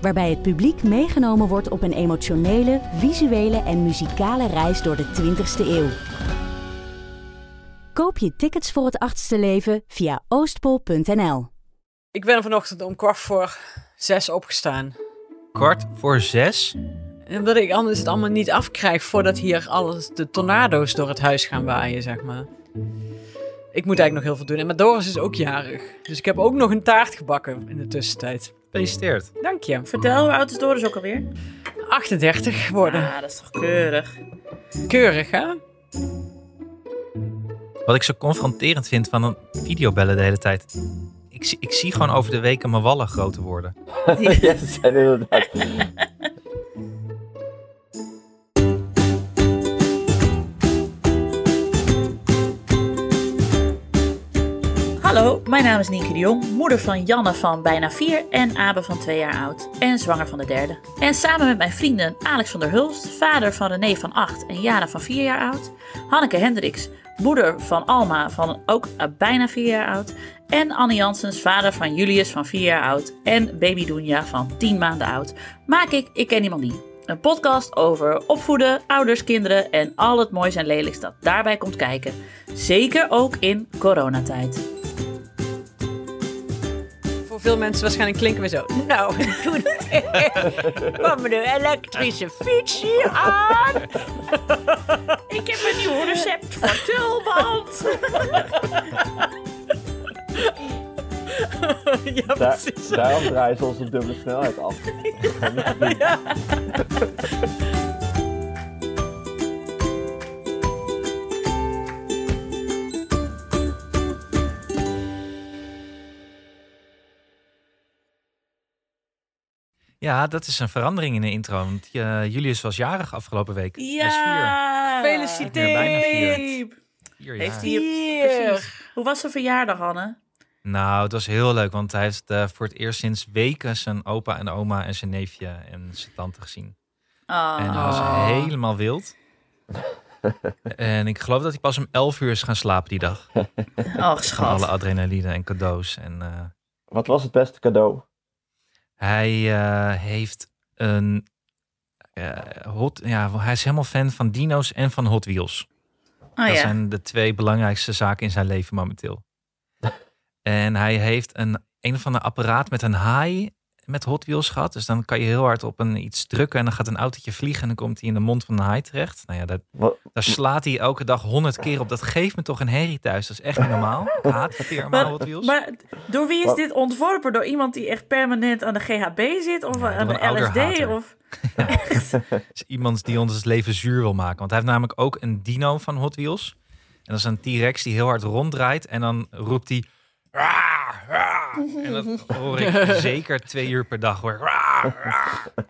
Waarbij het publiek meegenomen wordt op een emotionele, visuele en muzikale reis door de 20ste eeuw. Koop je tickets voor het achtste leven via oostpol.nl. Ik ben vanochtend om kwart voor zes opgestaan. Kwart voor zes? Omdat ik anders het allemaal niet afkrijg voordat hier alles, de tornado's door het huis gaan waaien, zeg maar. Ik moet eigenlijk nog heel veel doen. En maar Doris is ook jarig. Dus ik heb ook nog een taart gebakken in de tussentijd. Gefeliciteerd. Dank je. Vertel, hoe oud is Doris ook alweer? 38 geworden. Ah, dat is toch keurig. Keurig, hè? Wat ik zo confronterend vind van een videobellen de hele tijd. Ik, zie- ik zie gewoon over de weken mijn wallen groter worden. ja, ze zijn inderdaad. Hallo, mijn naam is Nienke de Jong, moeder van Janne van bijna 4 en Abe van 2 jaar oud en zwanger van de derde. En samen met mijn vrienden Alex van der Hulst, vader van René van 8 en Jana van 4 jaar oud, Hanneke Hendricks, moeder van Alma van ook bijna 4 jaar oud en Anne Janssens, vader van Julius van 4 jaar oud en baby Doenja van 10 maanden oud, maak ik Ik Ken Iemand Die. Een podcast over opvoeden, ouders, kinderen en al het moois en lelijks dat daarbij komt kijken. Zeker ook in coronatijd. Voor veel mensen waarschijnlijk klinken we zo. Nou, toen kwam de elektrische fiets hier aan. Ik heb een nieuw recept voor tulband. ja, Daar, precies. daarom draaien ze onze dubbele snelheid af. Ja, dat is een verandering in de intro. Want eh, Julius was jarig afgelopen week. Ja. Gefeliciteerd. Heeft hij precies. Hoe was zijn verjaardag, Anne? Nou, het was heel leuk. Want hij heeft eh, voor het eerst sinds weken zijn opa en oma en zijn neefje en zijn tante gezien. Oh. En hij was Oh. helemaal wild. en ik geloof dat hij pas om 11 uur is gaan slapen die dag. oh, Van alle schat. adrenaline en cadeaus. En eh, Wat was het beste cadeau? Hij eh, heeft een eh, hot. Ja, hij is helemaal fan van dino's en van Hot Wheels. Oh dat ja. zijn de twee belangrijkste zaken in zijn leven momenteel. en hij heeft een een of ander apparaat met een haai met Hot Wheels gehad. Dus dan kan je heel hard op een iets drukken en dan gaat een autootje vliegen en dan komt hij in de mond van een haai terecht. Nou ja, dat, daar slaat hij elke dag honderd keer op. Dat geeft me toch een herrie thuis. Dat is echt niet normaal. Ik haat die firma Hot Wheels. Maar door wie is dit ontworpen? Door iemand die echt permanent aan de GHB zit? Of Ja, aan de een LSD? Of... is iemand die ons het leven zuur wil maken. Want hij heeft namelijk ook een dino van Hot Wheels. En dat is een T-Rex die heel hard ronddraait. En dan roept hij... En dat hoor ik zeker twee uur per dag. Hoor. En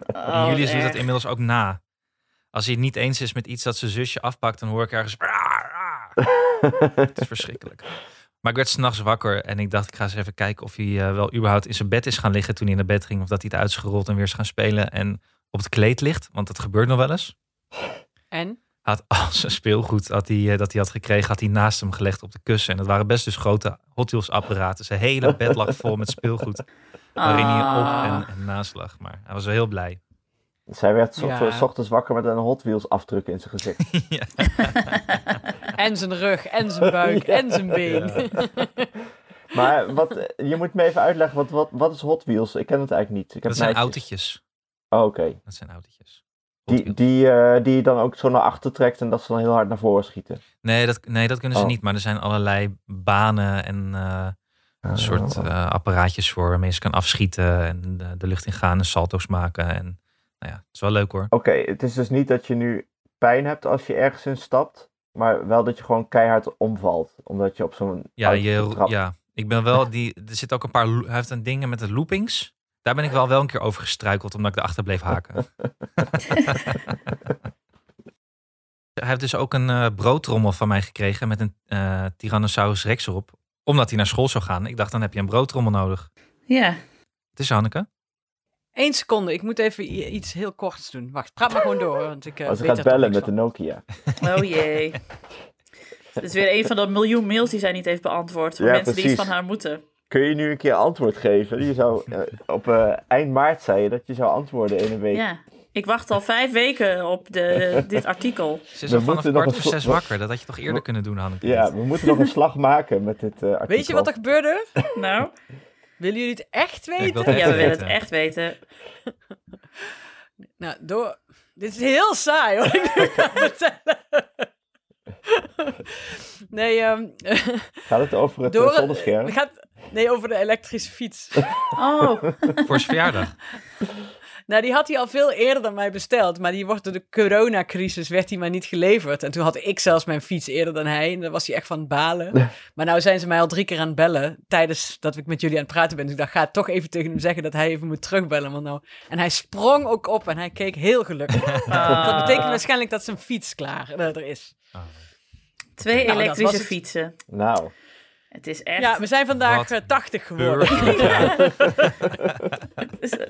Oh, Julius doet dat inmiddels ook na. Als hij het niet eens is met iets dat zijn zusje afpakt, dan hoor ik ergens. Het is verschrikkelijk. Maar ik werd s'nachts wakker en ik dacht, ik ga eens even kijken of hij eh, wel überhaupt in zijn bed is gaan liggen toen hij naar bed ging. Of dat hij het uit is gerold en weer is gaan spelen en op het kleed ligt. Want dat gebeurt nog wel eens. En? Had al zijn speelgoed dat hij, eh, dat hij had gekregen, had hij naast hem gelegd op de kussen. En dat waren best dus grote Hot Wheels apparaten. Zijn hele bed lag vol met speelgoed. Waarin hij op Ah. en, en naast lag. Maar hij was wel heel blij. zij werd 's Ja. ochtends- 's ochtends wakker met een Hot Wheels afdruk in zijn gezicht. ja. En zijn rug, en zijn buik, Ja. en zijn been. Ja. Maar wat, eh, je moet me even uitleggen, wat, wat, wat is Hot Wheels? Ik ken het eigenlijk niet. Ik heb Dat zijn meisjes. autootjes. Oh, Oké. Dat zijn autootjes. Die, die, eh, die je dan ook zo naar achter trekt en dat ze dan heel hard naar voren schieten. Nee, dat, nee, dat kunnen ze Oh. niet. Maar er zijn allerlei banen en eh, een soort eh, apparaatjes voor waarmee ze kan afschieten en de, de lucht in gaan en salto's maken. En nou ja, het is wel leuk hoor. Oké, het is dus niet dat je nu pijn hebt als je ergens in stapt, maar wel dat je gewoon keihard omvalt. Omdat je op zo'n Ja, je, ja, ik ben wel die. Er zit ook een paar. Hij heeft een dingen met de loopings. Daar ben ik wel wel een keer over gestruikeld, omdat ik erachter bleef haken. hij heeft dus ook een eh, broodtrommel van mij gekregen met een eh, Tyrannosaurus rex erop. Omdat hij naar school zou gaan. Ik dacht, dan heb je een broodtrommel nodig. Ja. Het is Hanneke. Eén seconde, ik moet even iets heel korts doen. Wacht, praat maar gewoon door, want ik eh, Als ze weet gaat er toch bellen met de. Nokia. Oh jee. Dit is weer een van de miljoen mails die zij niet heeft beantwoord. Voor Ja, mensen die iets precies. van haar moeten. Kun je nu een keer antwoord geven? Je zou, eh, op eh, eind maart zei je dat je zou antwoorden in een week. Ja. Ik wacht al vijf weken op de, dit artikel. Ze is We al vanaf moeten nog kwart een voor zes wakker. Dat had je toch eerder kunnen doen, Hanneke? Ja, we moeten nog een slag maken met dit eh, artikel. Weet je wat er gebeurde? Nou, Willen jullie het echt weten? het ja, we willen het echt weten. Nou, door... Dit is heel saai hoor, ik nu ga vertellen. Nee, ehm Gaat het over het door zonnescherm? gaat, nee, over de elektrische fiets. Oh, Voor zijn verjaardag. Nou, die had hij al veel eerder dan mij besteld. Maar die wordt door de coronacrisis werd die maar niet geleverd. En toen had ik zelfs mijn fiets eerder dan hij. En dan was hij echt van balen. Maar nou zijn ze mij al drie keer aan het bellen. Tijdens dat ik met jullie aan het praten ben. Dus ik dacht, ga toch even tegen hem zeggen dat hij even moet terugbellen. Want nou... En hij sprong ook op en hij keek heel gelukkig. Ah. Dat betekent waarschijnlijk dat zijn fiets klaar eh, er is. Oh. twee Nou, elektrische fietsen. Nou, Het is echt... Ja, we zijn vandaag Wat eh, 80 geworden. Dus, eh,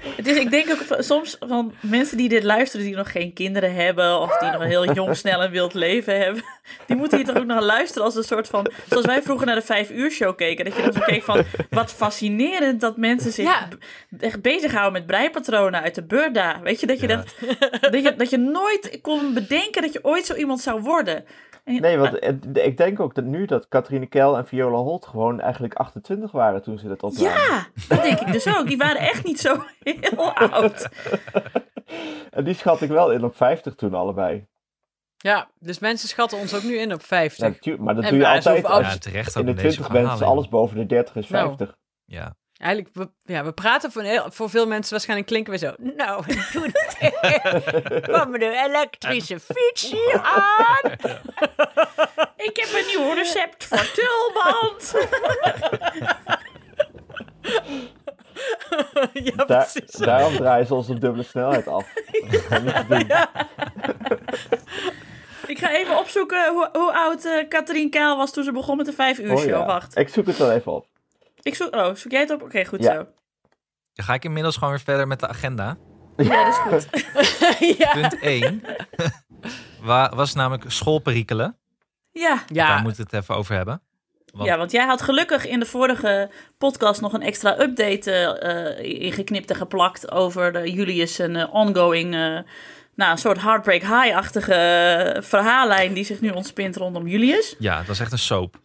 het is, ik denk ook soms van mensen die dit luisteren, die nog geen kinderen hebben, of die nog een heel jong, snel en wild leven hebben, die moeten hier toch ook nog luisteren als een soort van, zoals wij vroeger naar de vijf uur show keken, dat je dan zo keek van, wat fascinerend dat mensen zich Ja. echt bezighouden met breipatronen uit de Burda. Weet je, dat je, Ja. dat, dat, je, dat je nooit kon bedenken dat je ooit zo iemand zou worden. Nee, want ik denk ook dat nu dat Catherine Kel en Viola Holt gewoon eigenlijk 28 waren toen ze dit opnamen. Ja, dat denk ik dus ook. Die waren echt niet zo heel oud. En die schat ik wel in op 50 toen allebei. Ja, dus mensen schatten ons ook nu in op 50. Ja, maar dat En doe je altijd als Ja, terecht in de met deze 20 bent. is verhalen. alles boven de 30 is Nou. 50. Ja. Eigenlijk, we, ja, we praten voor, heel- voor veel mensen waarschijnlijk klinken we zo. Nou, toen kwam er een elektrische fiets hier aan. Ik heb een nieuw recept voor tulband. ja, precies. daarom draaien ze ons op dubbele snelheid af. Ik ga even opzoeken hoe, hoe oud eh Katrien Kaal was toen ze begon met de vijf uur Oh show. ja. Wacht. Ik zoek het wel even op. Ik zoek, oh, zoek jij het op? Oké, goed Ja. zo. Dan ga ik inmiddels gewoon weer verder met de agenda. Ja, dat is goed. ja. Punt 1 wa- was namelijk schoolperikelen. Ja. Daar Ja, moeten we het even over hebben. Want- ja, want jij had gelukkig in de vorige podcast nog een extra update eh ingeknipt en geplakt over de Julius een eh, ongoing, eh, nou, een soort Heartbreak High-achtige eh, verhaallijn die zich nu ontspint rondom Julius. Ja, het was echt een soap.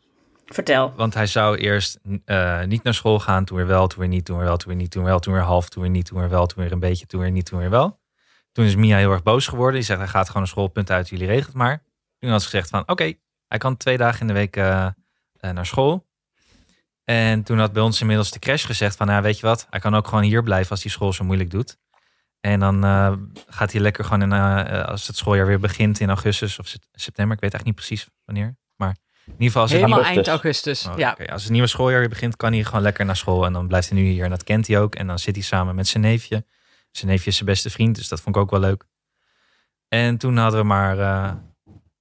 Vertel. Want hij zou eerst eh, niet naar school gaan, toen weer wel, toen weer niet, toen weer wel, toen weer niet, toen weer wel, toen weer half, toen weer niet, toen weer wel, toen weer een beetje, toen weer niet, toen weer wel. Toen is Mia heel erg boos geworden. Die zegt, hij gaat gewoon naar school, punt uit, jullie regelt maar. Toen had ze gezegd van, oké, hij kan twee dagen in de week eh, eh, naar school. En toen had bij ons inmiddels de crash gezegd van, nou, weet je wat, hij kan ook gewoon hier blijven als hij school zo moeilijk doet. En dan eh, gaat hij lekker gewoon in, eh, eh, als het schooljaar weer begint in augustus of sept- september. Ik weet echt niet precies wanneer. Ieder geval als het helemaal augustus. eind augustus. Oh, ja. oké. Als het nieuwe schooljaar weer begint, kan hij gewoon lekker naar school. En dan blijft hij nu hier. En dat kent hij ook. En dan zit hij samen met zijn neefje. Zijn neefje is zijn beste vriend, dus dat vond ik ook wel leuk. En toen hadden we maar eh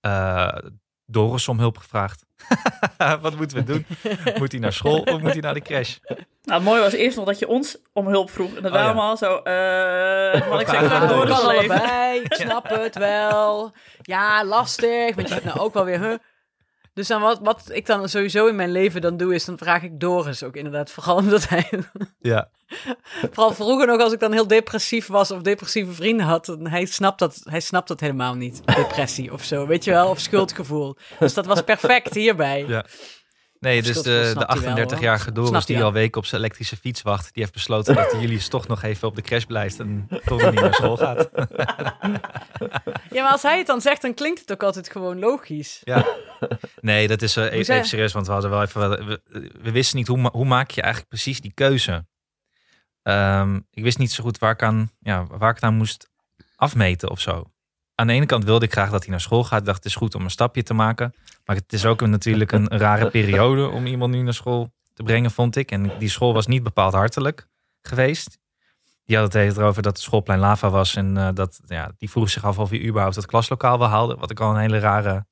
eh, Doris om hulp gevraagd. Wat moeten we doen? Moet hij naar school of moet hij naar de crash? Nou, het mooie was eerst nog dat je ons om hulp vroeg. En dat Oh, waren ja. allemaal zo... eh wat ik zeg, Ja, allebei. Ik snap het wel. Ja, lastig. Want je hebt nou ook wel weer... Huh? Dus dan wat, wat ik dan sowieso in mijn leven dan doe, is dan vraag ik Doris ook inderdaad. Vooral omdat hij... Ja, Vooral vroeger nog, als ik dan heel depressief was of depressieve vrienden had. dan Hij snapt dat, hij snapt dat helemaal niet. Depressie of zo, weet je wel? Of schuldgevoel. Dus dat was perfect hierbij. Ja. Nee, dus de, de hij wel, hoor. 38-jarige Doris die al weken op zijn elektrische fiets wacht, die heeft besloten dat hij jullie toch nog even op de crash blijft en toch nog niet naar school gaat. Ja, maar als hij het dan zegt, dan klinkt het ook altijd gewoon logisch. Ja. Nee, dat is eh, even, serieus, want we hadden wel even. We, we wisten niet hoe, hoe maak je eigenlijk precies die keuze. Ehm, ik wist niet zo goed waar ik, aan, ja, waar ik het aan moest afmeten of zo. Aan de ene kant wilde ik graag dat hij naar school gaat. Ik dacht, het is goed om een stapje te maken. Maar het is ook een, natuurlijk een, rare periode om iemand nu naar school te brengen, vond ik. En die school was niet bepaald hartelijk. geweest. Die had het erover dat het schoolplein lava was. En uh, dat, ja, die vroeg zich af of hij überhaupt het klaslokaal wel haalde. Wat ik al een hele rare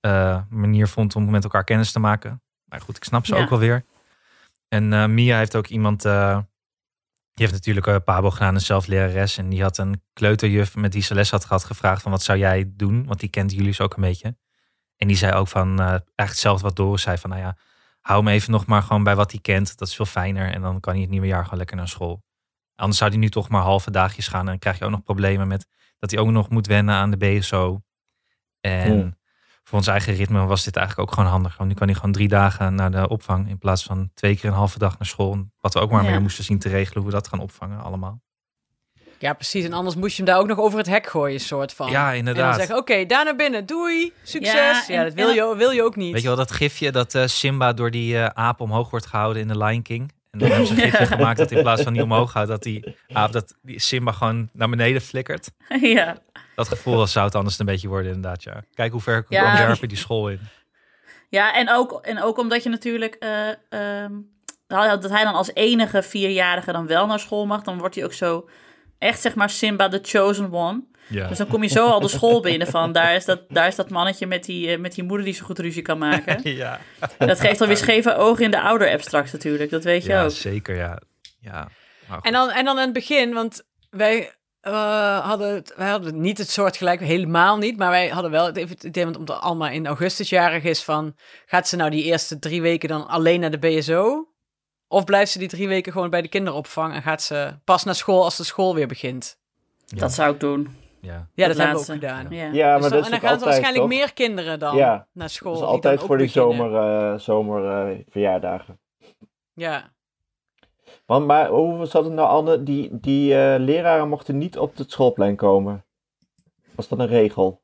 uh, manier vond om met elkaar kennis te maken. Maar goed, ik snap ze Ja. ook wel weer. En uh, Mia heeft ook iemand... Die heeft natuurlijk uh, Pabo gedaan, een zelflerares. En die had een kleuterjuf met die ze les had gehad gevraagd van wat zou jij doen? Want die kent jullie ook een beetje. En die zei ook van uh, eigenlijk hetzelfde wat Doris zei. Van nou ja, hou hem even nog maar gewoon bij wat hij kent. Dat is veel fijner. En dan kan hij het nieuwe jaar gewoon lekker naar school. Anders zou hij nu toch maar halve dagjes gaan. En dan krijg je ook nog problemen met dat hij ook nog moet wennen aan de BSO. En. Voor ons eigen ritme was dit eigenlijk ook gewoon handig. Want nu kan hij gewoon drie dagen naar de opvang. In plaats van twee keer een halve dag naar school. Wat we ook maar Ja. meer moesten zien te regelen. Hoe we dat gaan opvangen allemaal. Ja, precies. En anders moest je hem daar ook nog over het hek gooien, soort van. Ja, En dan inderdaad. zeggen, oké, daar naar binnen, doei, succes. Ja, dat wil je, wil je ook niet. Weet je wel dat gifje dat eh, Simba door die eh, aap omhoog wordt gehouden in de Lion King? En dan hebben ze een gifje gemaakt dat in plaats van die omhoog houdt, dat die aap, dat die Simba gewoon naar beneden flikkert. ja. Dat gevoel zou het anders een beetje worden inderdaad, ja. Kijk hoe ver ik Ja. die school in. Ja, en ook, en ook omdat je natuurlijk. eh, ehm, dat hij dan als enige vierjarige dan wel naar school mag, dan wordt hij ook zo. Echt zeg maar Simba the chosen one. Ja. Dus dan kom je zo al de school binnen van. Daar is dat, daar is dat mannetje met die, eh, met die moeder die zo goed ruzie kan maken. ja, Dat geeft dan weer scheve ogen in de ouder-app straks natuurlijk. Dat weet je ja ook. zeker, ja. ja. En dan, en dan in het begin, want wij eh, hadden, het, wij hadden niet het soort gelijk, helemaal niet. Maar wij hadden wel het idee, want omdat Alma in augustus jarig is van... Gaat ze nou die eerste drie weken dan alleen naar de BSO? Of blijft ze die drie weken gewoon bij de kinderopvang en gaat ze pas naar school als de school weer begint? Ja. Dat zou ik doen. ja. Ja, Dat dat, hebben we laatste. ook gedaan. Ja. Ja, maar Dus dan- dat en dan gaan ze altijd, waarschijnlijk toch? meer kinderen dan Ja. naar school. Dat is die dan altijd ook voor die beginnen. zomer, eh, zomer eh, verjaardagen. Ja. Want, maar hoe zat het nou, Anne? Die, die eh, leraren mochten niet op het schoolplein komen. Was dat een regel?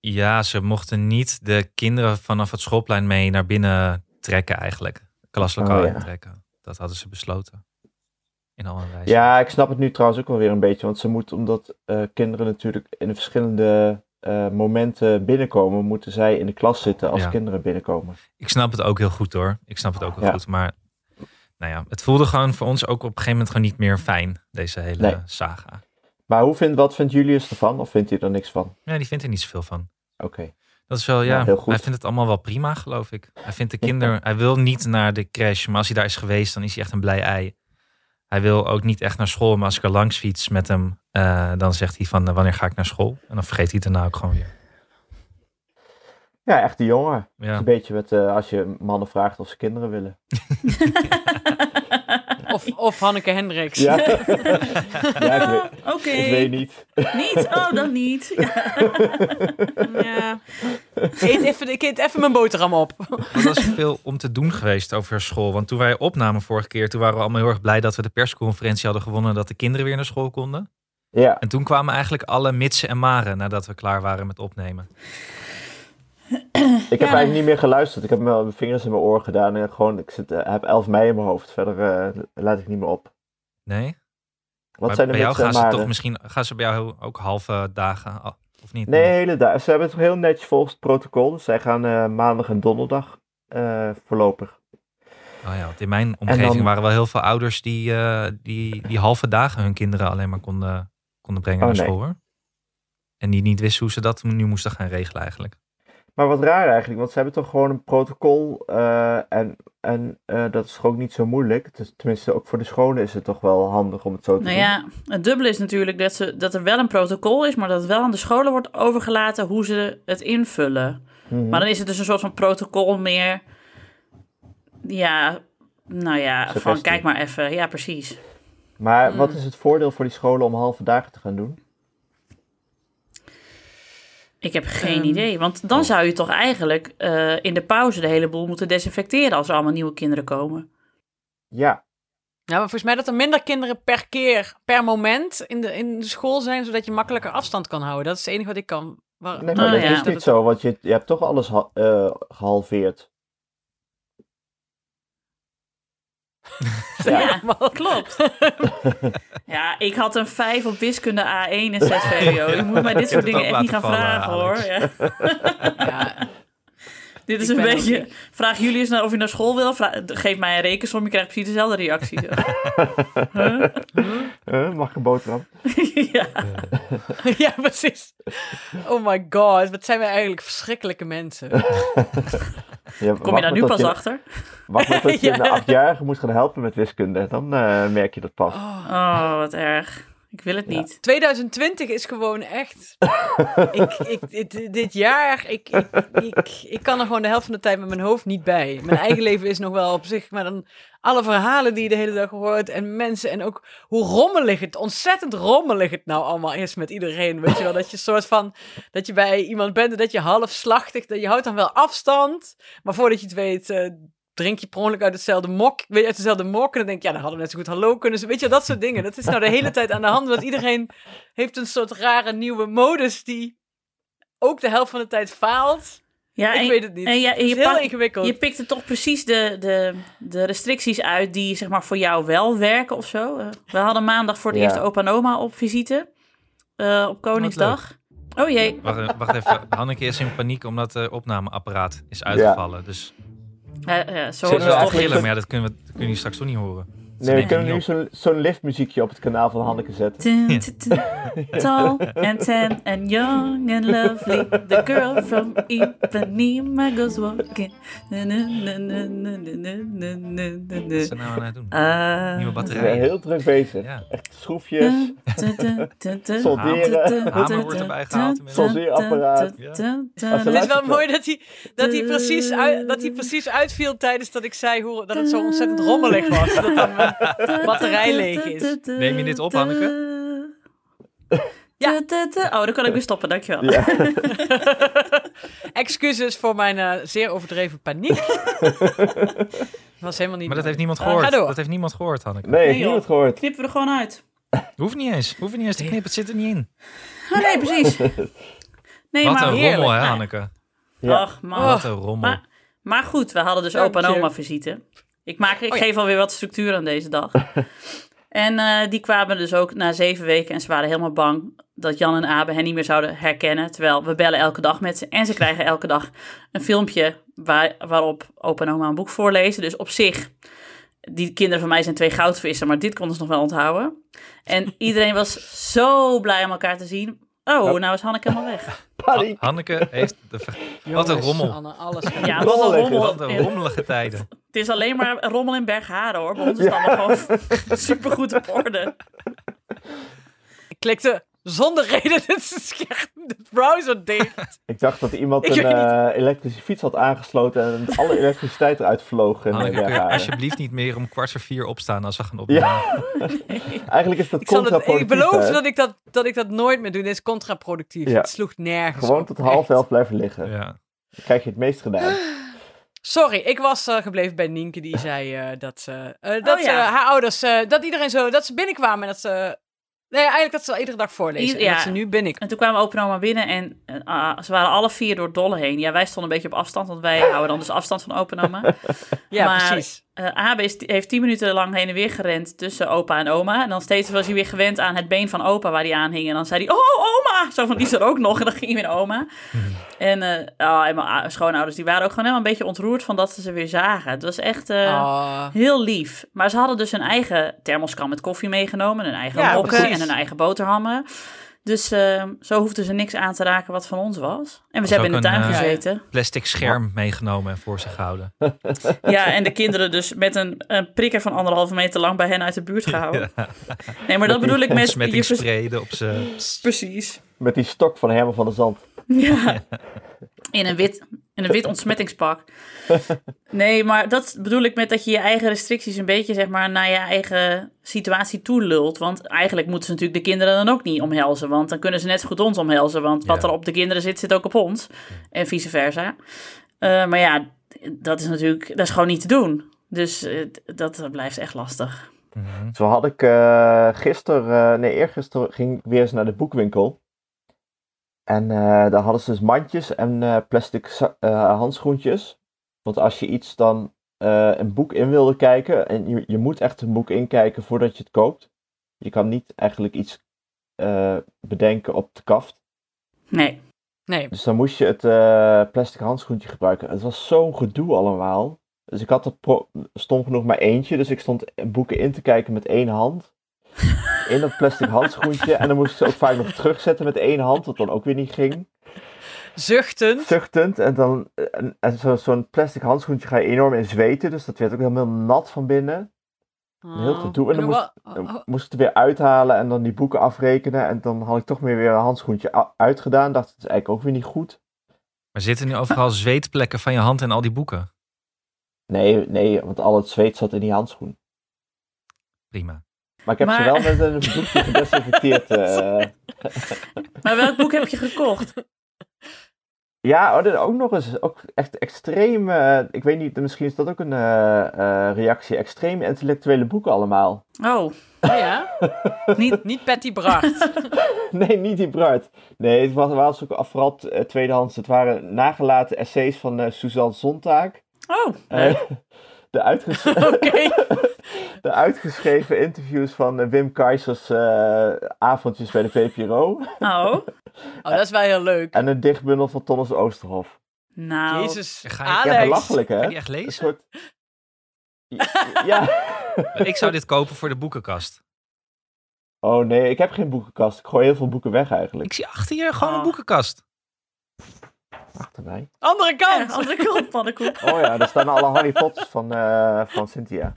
ja, ze mochten niet de kinderen vanaf het schoolplein mee naar binnen trekken eigenlijk. Klaslokaal Oh, ja. intrekken. Dat hadden ze besloten. In alle wijze. Ja, ik snap het nu trouwens ook wel weer een beetje. Want ze moeten, omdat eh, kinderen natuurlijk in de verschillende eh, momenten binnenkomen, moeten zij in de klas zitten als Ja. kinderen binnenkomen. Ik snap het ook heel goed hoor. Ik snap het ook heel Ja. goed. Maar nou ja, het voelde gewoon voor ons ook op een gegeven moment gewoon niet meer fijn. Deze hele Nee. saga. Maar hoe vindt, wat vindt Julius ervan? Of vindt hij er niks van? Ja, die vindt er niet zoveel van. Oké. Dat is wel, ja, heel goed. hij vindt het allemaal wel prima, geloof ik. Hij vindt de kinderen, hij wil niet naar de crash, maar als hij daar is geweest, dan is hij echt een blij ei. Hij wil ook niet echt naar school, maar als ik er langs fiets met hem, eh, dan zegt hij van, eh, wanneer ga ik naar school? En dan vergeet hij het daarna ook gewoon weer. Ja, echt een jongen. Het is Ja, een beetje met, eh, als je mannen vraagt of ze kinderen willen. Of, of Hanneke Hendricks. Ja, ja ik, weet, Oké. ik weet niet. Niet? Oh, dan niet. Ja. Ja. Ik eet even, ik eet even mijn boterham op. er was veel om te doen geweest over school. Want toen wij opnamen vorige keer, toen waren we allemaal heel erg blij dat we de persconferentie hadden gewonnen, dat de kinderen weer naar school konden. Ja, En toen kwamen eigenlijk alle mitsen en maren nadat we klaar waren met opnemen. Ik heb eigenlijk niet meer geluisterd. Ik heb mijn mijn vingers in mijn oor gedaan en gewoon, ik zit, eh, heb 11 mei in mijn hoofd. Verder eh, laat ik niet meer op. Nee? Wat Maar zijn de bij jou gaan ze toch misschien, gaan ze bij jou ook halve dagen, af, of niet? Nee, hele dagen. Ze hebben het heel netjes volgens het protocol. Dus zij gaan eh, maandag en donderdag eh, voorlopig. Oh ja, want in mijn omgeving dan- waren wel heel veel ouders die, eh, die, die halve dagen hun kinderen alleen maar konden, konden brengen Oh, naar school hoor. En die niet wisten hoe ze dat nu moesten gaan regelen eigenlijk. Maar wat raar eigenlijk, want ze hebben toch gewoon een protocol eh, en, en eh, dat is toch ook niet zo moeilijk. Dus, tenminste, ook voor de scholen is het toch wel handig om het zo te Nou doen. ja, het dubbele is natuurlijk dat, ze, dat er wel een protocol is, maar dat het wel aan de scholen wordt overgelaten hoe ze het invullen. Mhm. Maar dan is het dus een soort van protocol meer. Ja, nou ja, van kijk maar even. Ja, precies. Maar wat Mm. is het voordeel voor die scholen om halve dagen te gaan doen? Ik heb geen Ehm, idee. Want dan oh. zou je toch eigenlijk eh, in de pauze de hele boel moeten desinfecteren als er allemaal nieuwe kinderen komen. Ja, Ja, maar volgens mij dat er minder kinderen per keer, per moment in de, in de school zijn, zodat je makkelijker afstand kan houden. Dat is het enige wat ik kan. Waar, nee, maar Oh, dat ja. is niet zo, want je, je hebt toch alles ha- eh, gehalveerd. Ja, klopt. ja, ik had een 5 op wiskunde A1 en 6 VWO. Je moet mij dit soort dingen echt niet gaan vallen, vragen hoor. Ja. Ja. Dit is Ik een beetje. ook- Vraag Julius naar of je naar school wil. Geef mij een rekensom, je krijgt precies dezelfde reactie. Huh? Eh, mag ik een boterham? ja. ja, precies. Oh my god, wat zijn wij eigenlijk verschrikkelijke mensen. Ja, Kom je daar nu pas achter? Wacht maar tot je Ja. een achtjarige moet gaan helpen met wiskunde. Dan eh, merk je dat pas. Oh, wat erg. Ik wil het niet. 2020 is gewoon echt. ik, ik, dit, dit jaar, ik, ik, ik, ik kan er gewoon de helft van de tijd met mijn hoofd niet bij. Mijn eigen leven is nog wel op zich, maar dan alle verhalen die je de hele dag hoort en mensen en ook hoe rommelig het, ontzettend rommelig het nou allemaal is met iedereen. Weet je wel, dat je soort van, dat je bij iemand bent en dat je halfslachtig, dat je houdt dan wel afstand, maar voordat je het weet... eh, Drink je per ongeluk uit hetzelfde mok, weet je, uit dezelfde mok. En dan denk ik, ja, dan hadden we net zo goed hallo kunnen. ze- Weet je, dat soort dingen. Dat is nou de hele tijd aan de hand. Want iedereen heeft een soort rare nieuwe modus die ook de helft van de tijd faalt. Ja, ik en- weet het niet. En ja, het en is je, heel ingewikkeld. je pikte toch precies de, de, de restricties uit die zeg maar, voor jou wel werken of zo. Eh, we hadden maandag voor het Ja. eerst opa en oma op visite. eh, op Koningsdag. Oh jee. Wacht, wacht even, Hanneke is in paniek omdat het opnameapparaat is uitgevallen. Dus Eh, zo we toch. gillen, maar ja, dat kunnen, we, dat kunnen jullie straks toch niet horen. Nee, we kunnen nu zo'n zo liftmuziekje op het kanaal van Hanneke zetten. Tall and tan and young and lovely. The girl from Ipanema goes walking. Wat is ze nou aan het doen? Nieuwe batterijen. We zijn heel druk bezig. Echt schroefjes. Solderen. Hamer wordt erbij gehaald. Het is wel mooi dat hij, dat, hij precies dat hij precies uitviel tijdens dat ik zei hoe, dat het zo ontzettend rommelig was. Dat dan batterij leeg is. Neem je dit op, Hanneke? Ja. Oh, dan kan ik weer stoppen, dankjewel. Ja. Excuses voor mijn eh, zeer overdreven paniek. was helemaal niet Maar dat heeft niemand Eh, gehoord. ga door. dat heeft niemand gehoord, Hanneke. Nee, niemand gehoord. Knippen we er gewoon uit. Hoeft niet eens. Hoeft niet eens te knippen. Het zit er niet in. Oh, nee, precies. Nee, Wat maar... een heerlijk. rommel, hè, Hanneke? Ja. Ach, man. Wat een rommel. Maar, maar goed, we hadden dus Dank opa en je. oma visite. Ik, maak, ik Oh ja. geef alweer wat structuur aan deze dag. en eh, die kwamen dus ook na zeven weken en ze waren helemaal bang dat Jan en Abe hen niet meer zouden herkennen. Terwijl we bellen elke dag met ze en ze krijgen elke dag een filmpje waar, waarop opa en oma een boek voorlezen. Dus op zich, die kinderen van mij zijn twee goudvissen, maar dit konden ze nog wel onthouden. En iedereen was zo blij om elkaar te zien. Oh, nou is Hanneke helemaal weg. Paniek. Ha- Hanneke heeft... De Wat een rommel. Anne, alles Ja, het was een rommel. Wat een rommelige tijden. Het is alleen maar rommel in Bergharen hoor. Bij ons is het allemaal gewoon supergoed op orde. Ik klikte zonder reden het scherm, de browser dicht. Ik dacht dat iemand een eh, elektrische fiets had aangesloten en alle elektriciteit eruit vloog. Hanneke, eh, kun je Bergharen. alsjeblieft niet meer om kwart voor vier opstaan als we gaan opnemen. Ja, eigenlijk is dat Ik, het, ik contraproductief. beloof hè? dat ik dat, dat ik dat nooit meer doe. Dit is contraproductief. Ja. Het sloeg nergens Gewoon op, tot half echt. elf blijven liggen. Ja. Dan krijg je het meest gedaan. Sorry, ik was eh, gebleven bij Nienke die zei eh, dat, ze, eh, dat Oh, ja. haar ouders, eh, dat iedereen zo, dat ze binnenkwamen en dat ze, nee eigenlijk dat ze al iedere dag voorlezen. Ieder- en dat ja. ze nu binnen. En toen kwamen opa en oma binnen en ah, ze waren alle vier door dolle heen. Ja, wij stonden een beetje op afstand, want wij houden dan dus afstand van opa en oma. Ja, Maar- precies. Eh Abe is, heeft tien minuten lang heen en weer gerend tussen opa en oma. En dan steeds was hij weer gewend aan het been van opa waar hij aan hing. En dan zei hij, oh oma! Zo van, die is er ook nog. En dan ging hij weer naar oma. En, eh oh, en mijn schoonouders, die waren ook gewoon helemaal een beetje ontroerd van dat ze ze weer zagen. Het was echt... eh, Oh. Heel lief. Maar ze hadden dus hun eigen thermoskan met koffie meegenomen. Hun eigen Ja, mokken en hun eigen boterhammen. Dus eh, zo hoefden ze niks aan te raken wat van ons was. En we hebben in de tuin een, eh, gezeten. Plastic scherm meegenomen en voor zich gehouden. Ja, en de kinderen dus met een, een prikker van anderhalve meter lang bij hen uit de buurt gehouden. Nee, maar dat bedoel ik met... Je vers- Smettingsspray op ze. Precies. Met die stok van Herman van der Zand. Ja. In een wit, in een wit ontsmettingspak. Nee, maar dat bedoel ik met dat je je eigen restricties een beetje zeg maar naar je eigen situatie toe lult. Want eigenlijk moeten ze natuurlijk de kinderen dan ook niet omhelzen. Want dan kunnen ze net zo goed ons omhelzen. Want wat Ja. er op de kinderen zit, zit ook op ons. En vice versa. Eh, maar ja, dat is natuurlijk, dat is gewoon niet te doen. Dus eh, dat blijft echt lastig. Mhm. Zo had ik eh gisteren, eh, nee eergisteren ging ik weer eens naar de boekwinkel. En eh, daar hadden ze dus mandjes en eh, plastic eh, handschoentjes. Want als je iets dan eh, een boek in wilde kijken, en je, je moet echt een boek inkijken voordat je het koopt. Je kan niet eigenlijk iets eh, bedenken op de kaft. Nee. Nee. Dus dan moest je het eh, plastic handschoentje gebruiken. Het was zo'n gedoe allemaal. Dus ik had er pro- stom genoeg maar eentje. Dus ik stond boeken in te kijken met één hand. In dat plastic handschoentje. En dan moest ik ze ook vaak nog terugzetten met één hand. Wat dan ook weer niet ging. Zuchtend. Zuchtend. En dan en, en zo- zo'n plastic handschoentje ga je enorm in zweten. Dus dat werd ook helemaal nat van binnen. heel gedoe. En dan Oh, moest- wa- Dan oh, moest ik het er weer uithalen en dan die boeken afrekenen. En dan had ik toch meer weer een handschoentje uitgedaan. Dacht, het is eigenlijk ook weer niet goed. Maar zitten nu overal zweetplekken van je hand en al die boeken? Nee, nee, want al het zweet zat in die handschoen. Prima. Maar ik heb ze wel met een doekje gedesinfecteerd. eh. Maar welk boek heb je gekocht? Ja, oh, dit ook nog eens. Ook echt extreem. eh, ik weet niet, misschien is dat ook een eh, reactie. Extreem intellectuele boeken allemaal. Oh, oh ja? niet... Niet Patty Bracht. nee, niet die Bruid. Nee, het was, was ook vooral eh, tweedehands. Het waren nagelaten essays van Suzanne Sontag. Oh, de, uitges Oké. Uitgeschreven interviews van eh, Wim Keizers eh, avondjes bij de VPRO. oh. Oh, dat is wel heel leuk. En een dichtbundel van Tonnes Oosterhof. Nou, Jezus, Ga je- Ja, Alex. belachelijk hè? Kan je die echt Een lezen? soort... Ja. Ik zou dit kopen voor de boekenkast. Oh nee, ik heb geen boekenkast. Ik gooi heel veel boeken weg eigenlijk. Ik zie achter je gewoon een Oh. boekenkast. Achter mij. Andere ja, kant. andere kant, pannenkoek. Oh ja, daar staan alle Harry Potters van, eh, van Cynthia.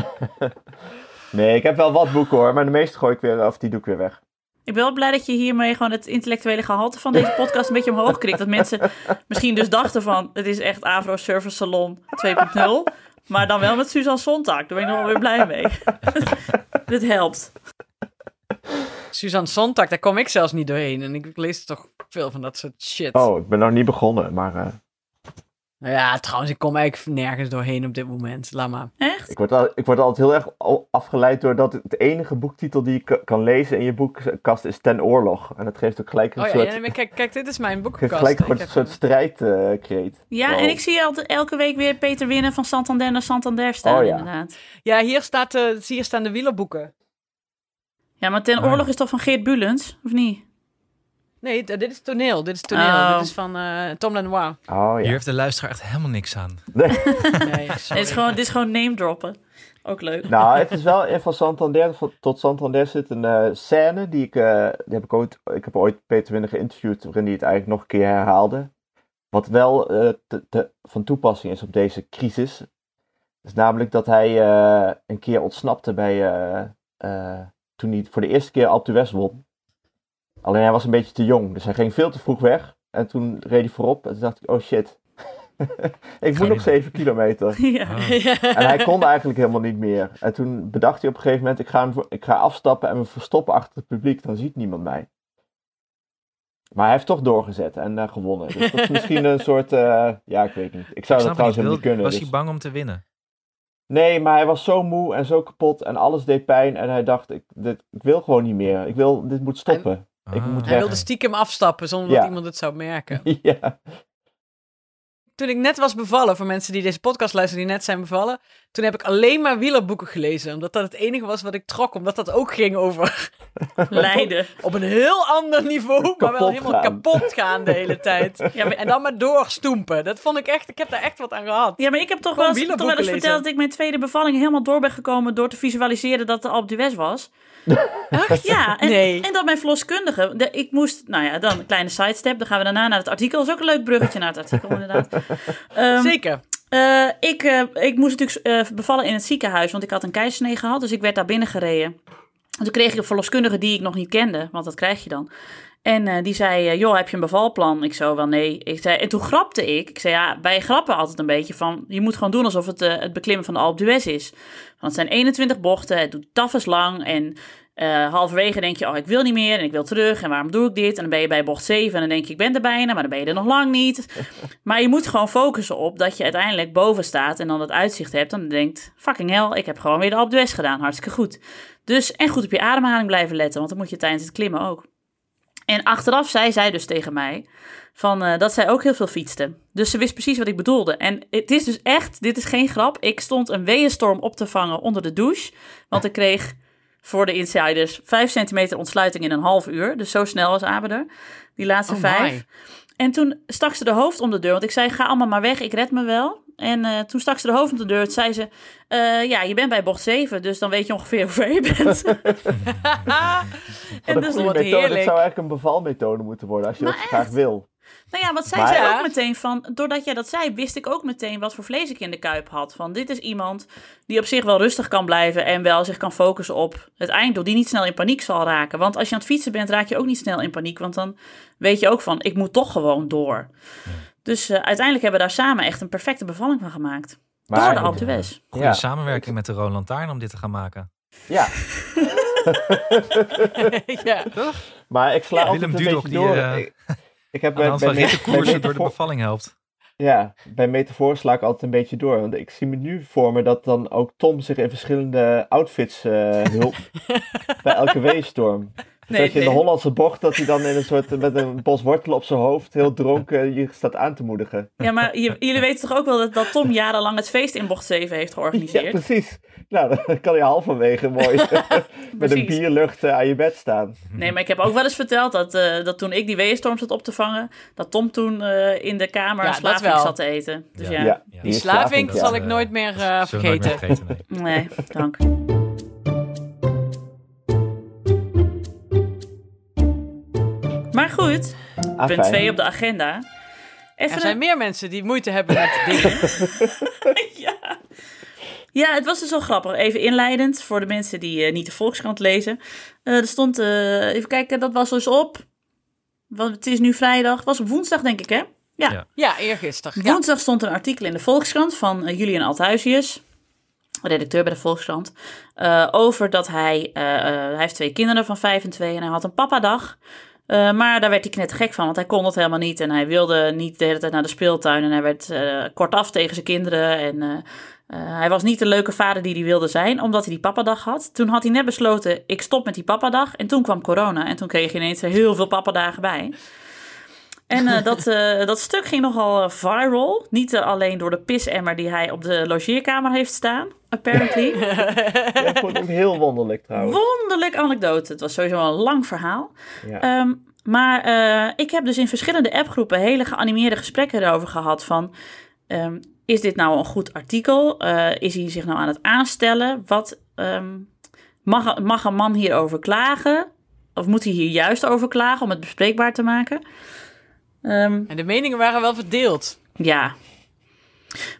nee, ik heb wel wat boeken hoor, maar de meeste gooi ik weer, of die doe ik weer weg. Ik ben wel blij dat je hiermee gewoon het intellectuele gehalte van deze podcast een beetje omhoog krikt. Dat mensen misschien dus dachten van, het is echt Avro Service Salon 2.0. Maar dan wel met Suzanne Sontag. Daar ben ik nog wel weer blij mee. Dit helpt. Suzanne Sontag, daar kom ik zelfs niet doorheen. En ik lees toch veel van dat soort shit. Oh, ik ben nog niet begonnen, maar eh, Nou ja, trouwens, ik kom eigenlijk nergens doorheen op dit moment. Laat maar. Echt? ik, word al, ik word altijd heel erg afgeleid doordat het enige boektitel die ik kan lezen in je boekenkast is Ten Oorlog. En dat geeft ook gelijk een Oh ja, soort, ja, maar kijk, kijk, dit is mijn geeft boekenkast. gelijk een soort een- strijdkreet. Ja, Wow. en ik zie altijd elke week weer Peter Winnen van Santander naar Santander staan, Oh ja. inderdaad. Ja, hier, staat, eh, hier staan de wielerboeken. Ja, maar Ten. Oorlog is toch van Geert Bulens, of niet? Nee, dit is toneel. Dit is toneel. Oh. Dit is van eh, Tom Lenoir. Oh Hier ja. heeft de luisteraar echt helemaal niks aan. Nee, dit, is gewoon, dit is gewoon name droppen. Ook leuk. Nou, het is wel in van Santander tot Santander zit een eh, scène die ik, eh, die heb ik ooit, ik heb ooit Peter Winnen geïnterviewd waarin hij het eigenlijk nog een keer herhaalde. Wat wel eh, te- te- van toepassing is op deze crisis. is namelijk dat hij eh, een keer ontsnapte bij, eh, eh, toen hij voor de eerste keer Alpe d'Huez won. Alleen hij was een beetje te jong, dus hij ging veel te vroeg weg. En toen reed hij voorop en toen dacht ik, oh shit. ik moet nog niet. 7 kilometer. Ja. Ah. En hij kon eigenlijk helemaal niet meer. En toen bedacht hij op een gegeven moment, ik ga, ik ga afstappen en me verstoppen achter het publiek, dan ziet niemand mij. Maar hij heeft toch doorgezet en eh, gewonnen. Dus dat is misschien een soort, eh, ja, ik weet niet. Ik zou Ik dat trouwens niet. helemaal niet kunnen. Was dus- hij bang om te winnen? Nee, maar hij was zo moe en zo kapot en alles deed pijn. En hij dacht, ik, dit, ik wil gewoon niet meer. Ik wil, dit moet stoppen. Ik moet Hij wilde stiekem afstappen zonder Ja. dat iemand het zou merken. ja. Toen ik net was bevallen, voor mensen die deze podcast luisteren die net zijn bevallen, toen heb ik alleen maar wielerboeken gelezen. Omdat dat het enige was wat ik trok, omdat dat ook ging over Leiden. op een heel ander niveau, maar wel helemaal gaan. kapot gaan de hele tijd. Ja, maar, En dan maar doorstoempen. Dat vond ik echt, ik heb daar echt wat aan gehad. ja, maar ik heb toch wel, eens, toch wel eens verteld dat ik mijn tweede bevalling helemaal door ben gekomen door te visualiseren dat de Alpe d'Huez was. Echt? Ja, en, Nee. en dat mijn verloskundige, de, ik moest, nou ja, dan een kleine sidestep, dan gaan we daarna naar het artikel. Dat is ook een leuk bruggetje naar het artikel, inderdaad. Ehm, Zeker. Eh, ik, eh, ik moest natuurlijk eh, bevallen in het ziekenhuis, want ik had een keizersnee gehad. Dus ik werd daar binnen gereden. En toen kreeg ik een verloskundige die ik nog niet kende, want dat krijg je dan. En die zei, joh, heb je een bevalplan? Ik zo, wel nee. Ik zei, en toen grapte ik. Ik zei, ja, wij grappen altijd een beetje van... je moet gewoon doen alsof het het beklimmen van de Alpe d'Huez is. Want het zijn 21 bochten, het doet tafels lang... en eh, halverwege denk je, oh, ik wil niet meer en ik wil terug... en waarom doe ik dit? En dan ben je bij bocht 7 en dan denk je, ik ben er bijna... maar dan ben je er nog lang niet. Maar je moet gewoon focussen op dat je uiteindelijk boven staat... en dan het uitzicht hebt en dan denkt... fucking hell, ik heb gewoon weer de Alpe d'Huez gedaan. Hartstikke goed. Dus, en goed op je ademhaling blijven letten... want dat moet je tijdens het klimmen ook. En achteraf zei zij dus tegen mij van, eh, dat zij ook heel veel fietste. Dus ze wist precies wat ik bedoelde. En het is dus echt, dit is geen grap. Ik stond een weeënstorm op te vangen onder de douche. Want ik kreeg voor de insiders. Vijf centimeter ontsluiting in een half uur. Dus zo snel was Abe er. Die laatste Oh vijf. En toen stak ze de hoofd om de deur. Want ik zei, ga allemaal maar weg, ik red me wel. En eh, toen stak ze de hoofd om de deur. Toen zei ze, eh, ja, je bent bij bocht 7. Dus dan weet je ongeveer hoe ver je bent. En dus wat methode. heerlijk. Dit zou eigenlijk een bevalmethode moeten worden, als je Maar dat graag wil. Nou ja, wat zei Maar- Ja. ook meteen van, doordat jij dat zei, wist ik ook meteen wat voor vlees ik in de kuip had. Van dit is iemand die op zich wel rustig kan blijven en wel zich kan focussen op het einddoel, die niet snel in paniek zal raken. Want als je aan het fietsen bent, raak je ook niet snel in paniek, want dan weet je ook van, ik moet toch gewoon door. Dus eh, uiteindelijk hebben we daar samen echt een perfecte bevalling van gemaakt. Maar, door de Alpe d'Huez. Goede Ja. samenwerking met de Roland Lantaarn om dit te gaan maken. Ja, ja. maar ik sla Ja, altijd Willem een Dudok beetje die, door. Ik, heb bij, bij, rittenkoersen door de bevalling helpt. Ja, bij metafoor sla ik altijd een beetje door. Want ik zie me nu voor me dat dan ook Tom zich in verschillende outfits eh hulpt. bij elke weestorm. Nee, dat je in de nee. Hollandse bocht, dat hij dan in een soort, met een bos wortelen op zijn hoofd, heel dronken, je staat aan te moedigen. Ja, maar je- jullie weten toch ook wel dat, dat Tom jarenlang het feest in bocht 7 heeft Ja, georganiseerd? precies. Nou, dan kan je halverwege mooi met een bierlucht eh, aan je bed staan. Nee, maar ik heb ook wel eens verteld dat, eh, dat toen ik die weeënstorm zat op te vangen, dat Tom toen eh, in de kamer Ja, slaving zat te eten. Dus ja, Ja, Ja. Die is slaving ja. zal ik meer nooit meer vergeten. vergeten, nee. nee, dank. Maar goed, Ah, punt fijn. 2 op de agenda. Er zijn een- meer mensen die moeite hebben met dingen. ja. ja, het was dus wel grappig. Even inleidend voor de mensen die eh, niet de Volkskrant lezen. Eh, er stond, eh, even kijken, dat was dus op. Want het is nu vrijdag. Het was op woensdag, denk ik, hè? Ja. Ja. Ja, eergisteren. Ja. Woensdag stond een artikel in de Volkskrant van Julian Althuisius, redacteur bij de Volkskrant, eh, over dat hij, hij heeft twee kinderen van vijf en twee en hij had een papadag. Eh, maar daar werd hij knettergek van, want hij kon dat helemaal niet. En hij wilde niet de hele tijd naar de speeltuin. En hij werd eh, kortaf tegen zijn kinderen. En eh, hij was niet de leuke vader die hij wilde zijn, omdat hij die papadag had. Toen had hij net besloten, ik stop met die papadag. En toen kwam corona. En toen kreeg je ineens heel veel papadagen bij. En eh, dat, eh, dat stuk ging nogal eh, viral. Niet alleen door de pisemmer die hij op de logeerkamer heeft staan, apparently. Ja, ik vond heel wonderlijk trouwens. Wonderlijk anekdote. Het was sowieso een lang verhaal. Ja. Ehm, maar ik heb dus in verschillende appgroepen hele geanimeerde gesprekken erover gehad van... ehm, is dit nou een goed artikel? Is hij zich nou aan het aanstellen? Wat, ehm, mag, mag een man hierover klagen? Of moet hij hier juist over klagen om het bespreekbaar te maken? Ehm, En de meningen waren wel verdeeld. ja.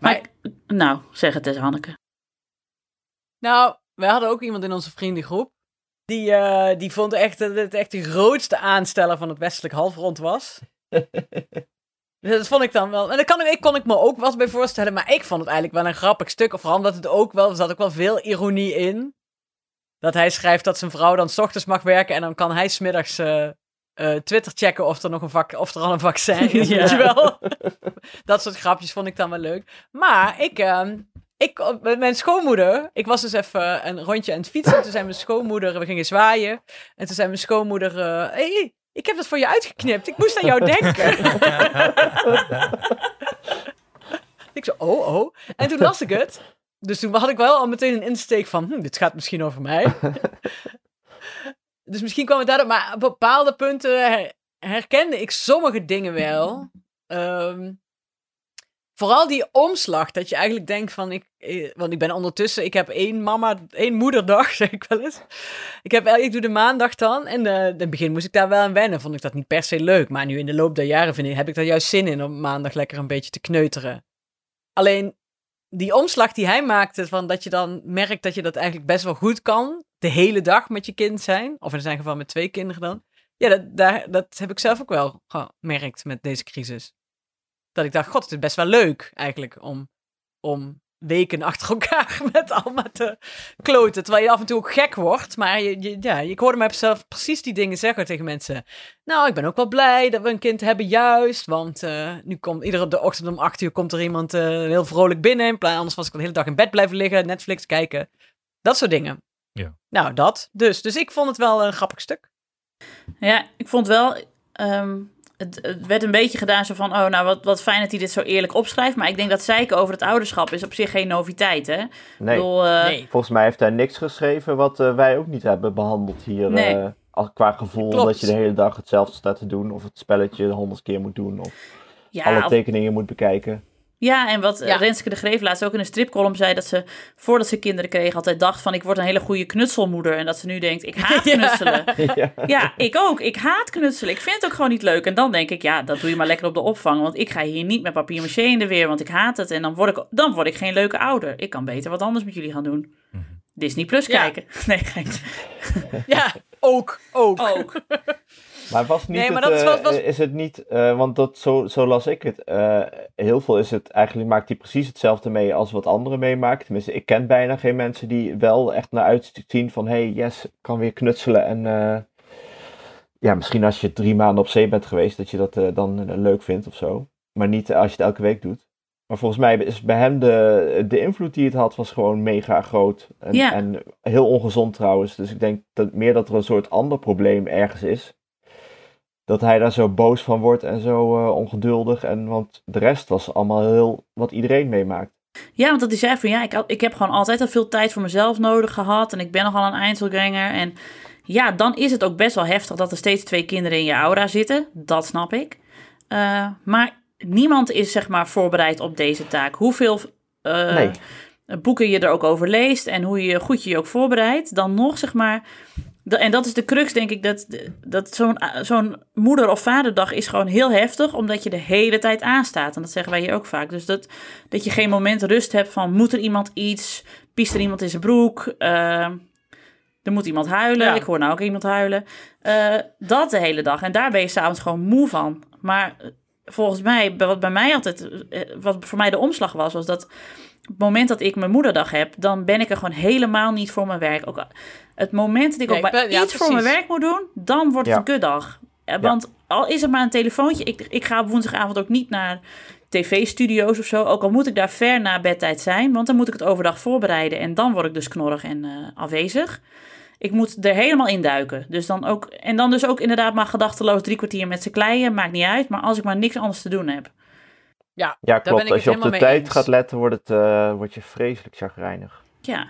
Maar, nou, zeg het eens, Hanneke. Nou, we hadden ook iemand in onze vriendengroep. Die, eh, die vond echt dat het echt de grootste aansteller van het westelijk halfrond was. Dat vond ik dan wel. En daar kan ik, kon ik me ook wat bij voorstellen. Maar ik vond het eigenlijk wel een grappig stuk. Of vooral omdat het ook wel. Er zat ook wel veel ironie in. Dat hij schrijft dat zijn vrouw dan 's ochtends mag werken. En dan kan hij smiddags eh eh Twitter checken of er nog een vak, of er al een vaccin is. Ja. Weet je wel? dat soort grapjes vond ik dan wel leuk. Maar ik. ehm, ik, met mijn schoonmoeder, ik was dus even een rondje aan het fietsen. Toen zei mijn schoonmoeder, we gingen zwaaien. En toen zei mijn schoonmoeder, eh, hey, ik heb dat voor je uitgeknipt. Ik moest aan jou denken. ik zo, oh, oh. En toen las ik het. Dus toen had ik wel al meteen een insteek van, hm, dit gaat misschien over mij. Dus misschien kwam het daardoor, maar op bepaalde punten her- herkende ik sommige dingen wel. Ehm, vooral die omslag, dat je eigenlijk denkt van, ik, eh, want ik ben ondertussen, ik heb één mama, één moederdag, zeg ik wel eens. Ik, heb, ik doe de maandag dan en eh, in het begin moest ik daar wel aan wennen, vond ik dat niet per se leuk. Maar nu in de loop der jaren vind ik, heb ik daar juist zin in om maandag lekker een beetje te kneuteren. Alleen die omslag die hij maakte, van dat je dan merkt dat je dat eigenlijk best wel goed kan, de hele dag met je kind zijn, of in zijn geval met twee kinderen dan. Ja, dat, daar, dat heb ik zelf ook wel gemerkt met deze crisis. Dat ik dacht, god, het is best wel leuk eigenlijk om, om weken achter elkaar met allemaal te kloten. Terwijl je af en toe ook gek wordt. Maar je, je- ja, ik hoorde mezelf precies die dingen zeggen tegen mensen. Nou, ik ben ook wel blij dat we een kind hebben juist. Want eh, nu komt iedere de ochtend om acht uur komt er iemand eh, heel vrolijk binnen. In plaats, anders was ik de hele dag in bed blijven liggen, Netflix kijken. Dat soort dingen. Ja. Nou, dat. Dus, dus ik vond het wel een grappig stuk. Ja, ik vond wel. ehm, het, het werd een beetje gedaan zo van, oh, nou, wat, wat fijn dat hij dit zo eerlijk opschrijft. Maar ik denk dat zeiken over het ouderschap is op zich geen noviteit, hè? Nee, bedoel, eh, Nee. volgens mij heeft hij niks geschreven wat eh, wij ook niet hebben behandeld hier. Nee. eh, als, qua gevoel Klopt. dat je de hele dag hetzelfde staat te doen. Of het spelletje honderd keer moet doen. Of ja, alle of- tekeningen moet bekijken. Ja, en wat eh, Ja. Renske de Greef laatst ook in een stripcolumn zei... dat ze, voordat ze kinderen kreeg, altijd dacht van... ik word een hele goede knutselmoeder. En dat ze nu denkt, ik haat Ja. knutselen. ja. Ja, ik ook. Ik haat knutselen. Ik vind het ook gewoon niet leuk. En dan denk ik, ja, dat doe je maar lekker op de opvang. Want ik ga hier niet met papier maché in de weer, want ik haat het. En dan word ik, dan word ik geen leuke ouder. Ik kan beter wat anders met jullie gaan doen. Disney Plus Ja. kijken. Nee, geen. Ja, ook. Ook. Ook. Maar was niet Nee, maar het, dat is eh, was- is het niet, eh, want dat, zo, zo las ik het. eh, heel veel is het, eigenlijk maakt hij precies hetzelfde mee als wat anderen meemaken. Tenminste, ik ken bijna geen mensen die wel echt naar uitzien van, hey, yes, ik kan weer knutselen. En ja, misschien als je drie maanden op zee bent geweest, dat je dat dan leuk vindt of zo. Maar niet als je het elke week doet. Maar volgens mij is bij hem de, de invloed die het had, was gewoon mega groot. En, Ja. en heel ongezond trouwens. Dus ik denk dat meer dat er een soort ander probleem ergens is. Dat hij daar zo boos van wordt en zo eh, ongeduldig. En, want de rest was allemaal heel wat iedereen meemaakt. Ja, want dat hij zei van ja, ik, ik heb gewoon altijd al veel tijd voor mezelf nodig gehad. En ik ben nogal een Einzelganger. En ja, dan is het ook best wel heftig dat er steeds twee kinderen in je aura zitten. Dat snap ik. Eh, maar niemand is zeg maar voorbereid op deze taak. Hoeveel eh, Nee. boeken je er ook over leest en hoe je goed je je ook voorbereidt, dan nog zeg maar. En dat is de crux, denk ik, dat, dat zo'n zo'n moeder- of vaderdag is gewoon heel heftig, omdat je de hele tijd aanstaat. En dat zeggen wij hier ook vaak. Dus dat, dat je geen moment rust hebt van, moet er iemand iets? Piest er iemand in zijn broek? Eh, er moet iemand huilen. Ja. Ik hoor nou ook iemand huilen. Eh, dat de hele dag. En daar ben je s'avonds gewoon moe van. Maar eh, volgens mij, wat bij mij altijd, eh, wat voor mij de omslag was, was dat het moment dat ik mijn moederdag heb, dan ben ik er gewoon helemaal niet voor mijn werk. Ook het moment dat ik Nee, ook ik bij ben- ja, iets voor mijn werk moet doen, dan wordt het Ja. een kutdag. Eh, Want al is het maar een telefoontje, ik, ik ga op woensdagavond ook niet naar tv-studio's of zo. Ook al moet ik daar ver na bedtijd zijn, want dan moet ik het overdag voorbereiden. En dan word ik dus knorrig en eh, afwezig. Ik moet er helemaal induiken. Dus dan ook, en dan dus ook inderdaad maar gedachteloos drie kwartier met z'n kleien. Maakt niet uit, maar als ik maar niks anders te doen heb. Ja, Ja, ben klopt. ik Als het je op de tijd eens. gaat letten, wordt, het, eh, word je vreselijk chagrijnig. Ja,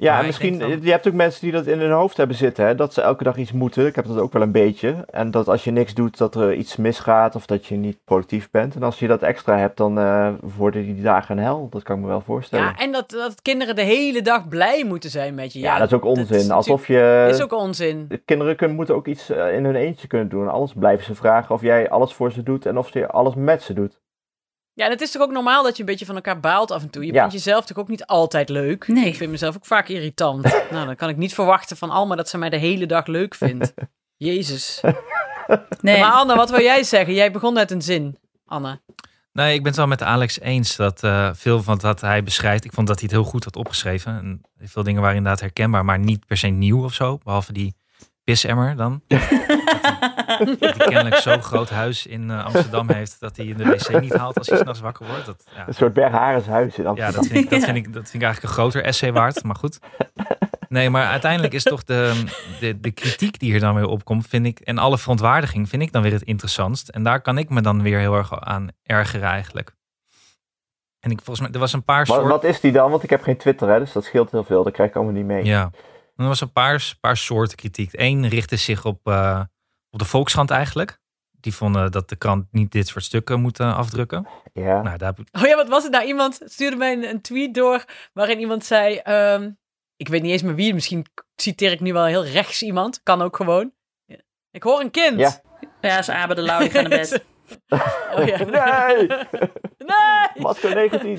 Ja, Maar en misschien, je hebt ook mensen die dat in hun hoofd hebben zitten, hè, dat ze elke dag iets moeten. Ik heb dat ook wel een beetje. En dat als je niks doet, dat er iets misgaat of dat je niet productief bent. En als je dat extra hebt, dan eh, worden die dagen een hel. Dat kan ik me wel voorstellen. ja en dat, dat kinderen de hele dag blij moeten zijn met je. Ja, dat is ook onzin. is Alsof je... is ook onzin. de kinderen kunnen, moeten ook iets eh, in hun eentje kunnen doen. Anders blijven ze vragen of jij alles voor ze doet en of je alles met ze doet. Ja, en het is toch ook normaal dat je een beetje van elkaar baalt af en toe. Je Ja. vindt jezelf toch ook niet altijd leuk. Nee. Ik vind mezelf ook vaak irritant. nou, dan kan ik niet verwachten van Alma dat ze mij de hele dag leuk vindt. Jezus. nee. Maar Anne, wat wil jij zeggen? Jij begon met een zin, Anne. Nee, ik ben het wel met Alex eens dat eh, veel van wat hij beschrijft, ik vond dat hij het heel goed had opgeschreven. En veel dingen waren inderdaad herkenbaar, maar niet per se nieuw of zo. Behalve die pisemmer dan. dat hij kennelijk zo'n groot huis in eh, Amsterdam heeft dat hij in de wc niet haalt als hij s'nachts wakker wordt. Dat, ja, Een soort Bergharens huis in ja, Amsterdam. dat vind, ik, dat, Ja. vind ik, dat vind ik eigenlijk een groter essay waard, maar goed. Nee, maar uiteindelijk is toch de, de, de kritiek die hier dan weer opkomt, vind ik, en alle verontwaardiging vind ik dan weer het interessantst. En daar kan ik me dan weer heel erg aan ergeren eigenlijk. En ik, volgens mij, er was een paar Wat, soorten... wat is die dan? Want ik heb geen Twitter, hè, dus dat scheelt heel veel. Dat krijg ik allemaal niet mee. Ja, en er was een paar, paar soorten kritiek. Eén richtte zich op, eh, op de Volkskrant eigenlijk. Die vonden dat de krant niet dit soort stukken moet afdrukken. Ja. Nou, daar Oh ja, wat was het nou? Iemand stuurde mij een, een tweet door waarin iemand zei... ehm, ik weet niet eens meer wie, misschien citeer ik nu wel heel rechts iemand. Kan ook gewoon. Ja. Ik hoor een kind. Ja. Ja, ze Abe de Lauw, die gaan naar bed. Oh ja. Nee! nee! Masker 19.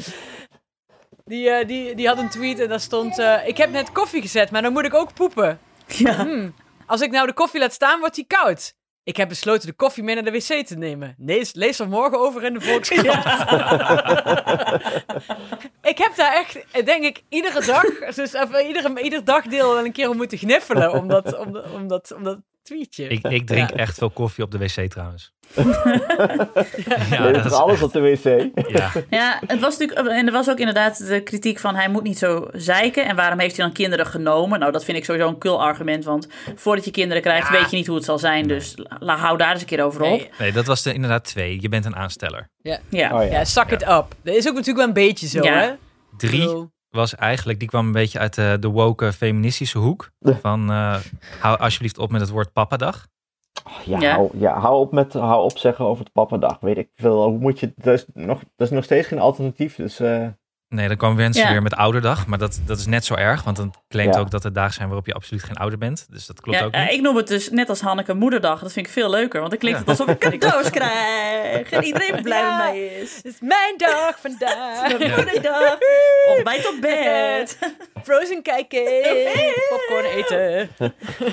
Die, eh, die, die had een tweet en daar stond... eh, ik heb net koffie gezet, maar dan moet ik ook poepen. Ja. Hmm, als ik nou de koffie laat staan, wordt die koud. Ik heb besloten de koffie mee naar de wc te nemen. Lees, lees er morgen over in de Volkskrant. ik heb daar echt, denk ik, iedere dag, dus even iedere, ieder dagdeel wel een keer om moeten gniffelen. Om dat, om, dat- tweetje. Ik, ik drink echt veel koffie op de wc trouwens. Ja, dat dat is alles echt- op de wc. Ja, Ja, het was natuurlijk, en er was ook inderdaad de kritiek van hij moet niet zo zeiken. En waarom heeft hij dan kinderen genomen? Nou, dat vind ik sowieso een kul argument. Want voordat je kinderen krijgt, weet je niet hoe het zal zijn. Dus la, hou daar eens een keer over op. Nee, nee, dat was er inderdaad twee. Je bent een aansteller. ja. Ja. Oh ja. ja, suck it up. Dat is ook natuurlijk wel een beetje zo, Ja. hè? Drie was eigenlijk, die kwam een beetje uit de, de woke feministische hoek. Van eh, hou alsjeblieft op met het woord papadag. Ja, Ja. Hou, ja hou, op met, hou op zeggen over het pappadag. Weet ik veel. Hoe moet je. Dat is nog, dat is nog steeds geen alternatief. Dus. eh, Nee, dan kwam mensen Ja. weer met ouderdag. Maar dat, dat is net zo erg. Want dan claimt Ja. ook dat er dagen zijn waarop je absoluut geen ouder bent. Dus dat klopt Ja, ook eh, niet. ik noem het dus net als Hanneke moederdag. Dat vind ik veel leuker, want dan klinkt Ja. het alsof ik cadeaus krijg. En iedereen blij Ja. met mij is. Het is mijn dag vandaag. Mijn moederdag. Ontbijt op bed. Frozen kijken. Popcorn eten.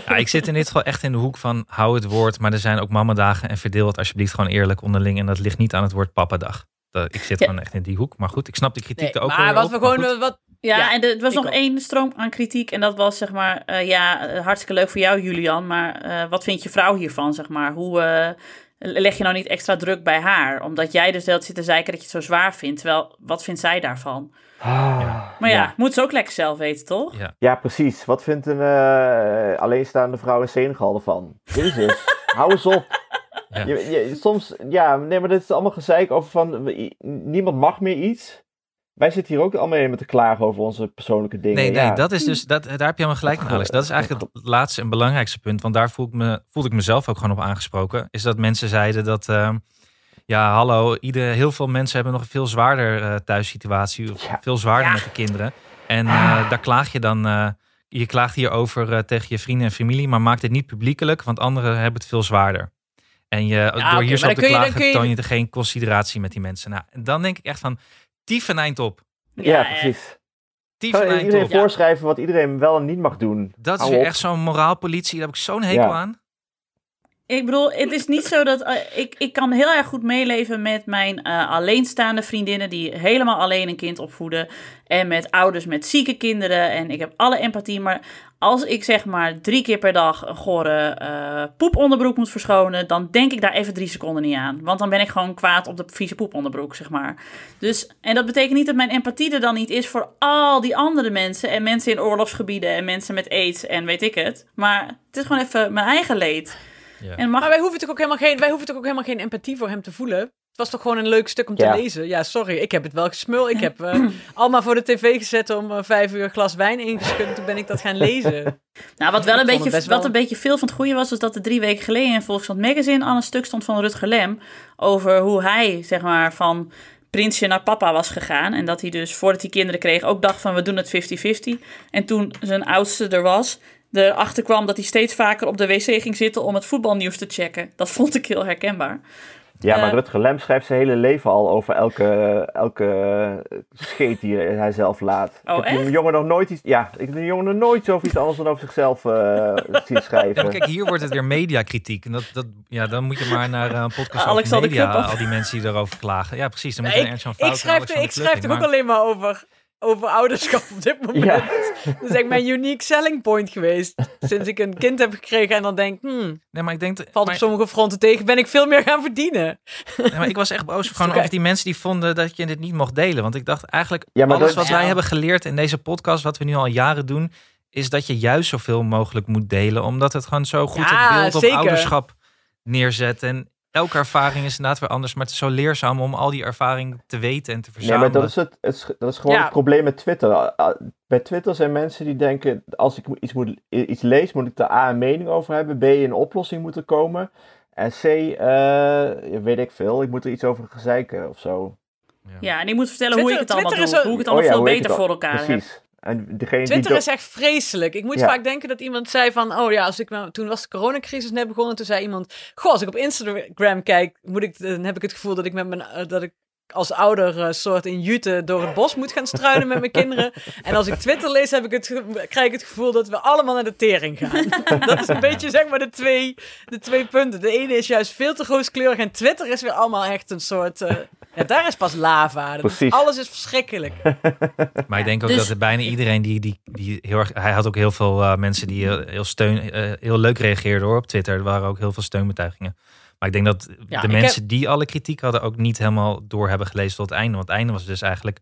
Ja, ik zit in dit geval echt in de hoek van hou het woord. Maar er zijn ook mamadagen. En verdeel het alsjeblieft gewoon eerlijk onderling. En dat ligt niet aan het woord papadag. Dat, ik zit Ja. gewoon echt in die hoek. Maar goed, ik snap de kritiek Nee, er ook maar wel wat op, we gewoon... goed. Wat, Ja, Ja, en er was nog ook. één stroom aan kritiek. En dat was zeg maar, eh, ja, eh, hartstikke leuk voor jou Julian. Maar eh, wat vindt je vrouw hiervan, zeg maar? Hoe eh, leg je nou niet extra druk bij haar? Omdat jij dus de hele tijd zit te zeiken dat je het zo zwaar vindt. Terwijl, wat vindt zij daarvan? ah, Maar ja, moet ze ook lekker zelf weten, toch? Ja. Ja, precies. Wat vindt een eh, alleenstaande vrouw in Senegal ervan? Jezus, hou eens op. Ja. Je, je- soms, ja, nee, maar dit is allemaal gezeik over van, niemand mag meer iets. Wij zitten hier ook allemaal met te klagen over onze persoonlijke dingen. Nee, nee, ja. dat is dus, dat, daar heb je helemaal gelijk in, Alex. Dat is eigenlijk het laatste en belangrijkste punt. Want daar voel ik me, voelde ik mezelf ook gewoon op aangesproken. Is dat mensen zeiden dat, ehm, ja, hallo, ieder, heel veel mensen hebben nog een veel zwaarder eh, thuissituatie. Of Ja. veel zwaarder Ja. met de kinderen. En eh, daar klaag je dan, eh, je klaagt hierover eh, tegen je vrienden en familie. Maar maak dit niet publiekelijk, want anderen hebben het veel zwaarder. En je, door oké, hier zo te dan kun je- dan klagen, kun je- toon je er geen consideratie met die mensen. Nou, en dan denk ik echt van, tief een eind op. Ja, precies. Tief Kan een eind iedereen op. voorschrijven wat iedereen wel en niet mag doen. Dat is Hou weer op. echt zo'n moraalpolitie. Daar heb ik zo'n hekel Ja. aan. Ik bedoel, het is niet zo dat. eh, ik, ik kan heel erg goed meeleven met mijn eh, alleenstaande vriendinnen. die helemaal alleen een kind opvoeden. En met ouders met zieke kinderen. En ik heb alle empathie. Maar als ik zeg maar drie keer per dag een gore eh, poeponderbroek moet verschonen. dan denk ik daar even drie seconden niet aan. Want dan ben ik gewoon kwaad op de vieze poeponderbroek, zeg maar. Dus, en dat betekent niet dat mijn empathie er dan niet is voor al die andere mensen. En mensen in oorlogsgebieden. en mensen met aids en weet ik het. Maar het is gewoon even mijn eigen leed. Ja. En mag Maar wij hoeven toch ook helemaal geen, wij hoeven toch ook helemaal geen empathie voor hem te voelen. Het was toch gewoon een leuk stuk om te Ja. lezen. Ja, sorry, ik heb het wel gesmul. Ik heb eh, allemaal voor de tv gezet om eh, vijf uur een glas wijn ingeschud. Toen ben ik dat gaan lezen. Nou, wat wel een beetje, wat wel- een beetje veel van het goede was, was dat er drie weken geleden in Volkskrant Magazine al een stuk stond van Rutger Lem over hoe hij, zeg maar, van prinsje naar papa was gegaan. En dat hij dus, voordat hij kinderen kreeg, ook dacht van we doen het 50-50. En toen zijn oudste er was, erachter kwam dat hij steeds vaker op de wc ging zitten om het voetbalnieuws te checken. Dat vond ik heel herkenbaar. Ja, maar Eh. Rutger Lem schrijft zijn hele leven al over elke, elke scheet die hij zelf laat. Oh, ik heb die jongen nog nooit iets, ja, ik heb die jongen nog nooit zoiets anders dan over zichzelf eh zien Ja, schrijven. maar kijk, hier wordt het weer mediakritiek. En dat, dat, ja, dan moet je maar naar eh, een podcast Alexander over media, al die mensen die erover klagen. Ja, precies. Dan moet Nee, je Ernst-Jan ik Fout en schrijf, Alexander ik schrijf ook alleen maar over, over ouderschap op dit moment. Ja. Dat is echt mijn unique selling point geweest. Sinds ik een kind heb gekregen en dan denk, hmm, Nee, maar ik denk... valt maar, op sommige fronten tegen, ben ik veel meer gaan verdienen. nee, maar ik was echt boos gewoon over die mensen die vonden dat je dit niet mocht delen. Want ik dacht eigenlijk, Ja, maar alles dat- wat wij Ja. hebben geleerd in deze podcast, wat we nu al jaren doen, is dat je juist zoveel mogelijk moet delen. Omdat het gewoon zo goed Ja, het beeld op zeker. ouderschap neerzet. En elke ervaring is inderdaad weer anders. Maar het is zo leerzaam om al die ervaring te weten en te Nee, verzamelen. maar dat is, het, het is- dat is gewoon Ja. het probleem met Twitter. Bij Twitter zijn mensen die denken, als ik iets, moet, iets lees, moet ik er A, een mening over hebben, B, een oplossing moet er komen. En C, eh, weet ik veel, ik moet er iets over gezeiken of zo. Ja, en ik moet vertellen hoe ik het Twitter- allemaal Twitter doe. Hoe ik het allemaal Oh ja, veel beter voor elkaar heb. En degene Twitter die is echt vreselijk. Ik moet Ja. vaak denken dat iemand zei van... Oh ja, als ik nou, toen was de coronacrisis net begonnen. Toen zei iemand... Goh, als ik op Instagram kijk... Moet ik, dan heb ik het gevoel dat ik, met mijn, eh, dat ik als ouder eh, soort in jute door het bos moet gaan struinen met mijn kinderen. En als ik Twitter lees, heb ik het, krijg ik het gevoel dat we allemaal naar de tering gaan. dat is een beetje zeg maar de twee, de twee punten. De ene is juist veel te rooskleurig en Twitter is weer allemaal echt een soort... eh, Ja, daar is pas lava. Alles is verschrikkelijk. Maar ik denk ook Dus- dat er bijna iedereen die, die, die heel erg... Hij had ook heel veel eh, mensen die heel, heel, steun, eh, heel leuk reageerden hoor, op Twitter. Er waren ook heel veel steunbetuigingen. Maar ik denk dat Ja, de mensen die alle kritiek hadden ook niet helemaal door hebben gelezen tot het einde. Want het einde was dus eigenlijk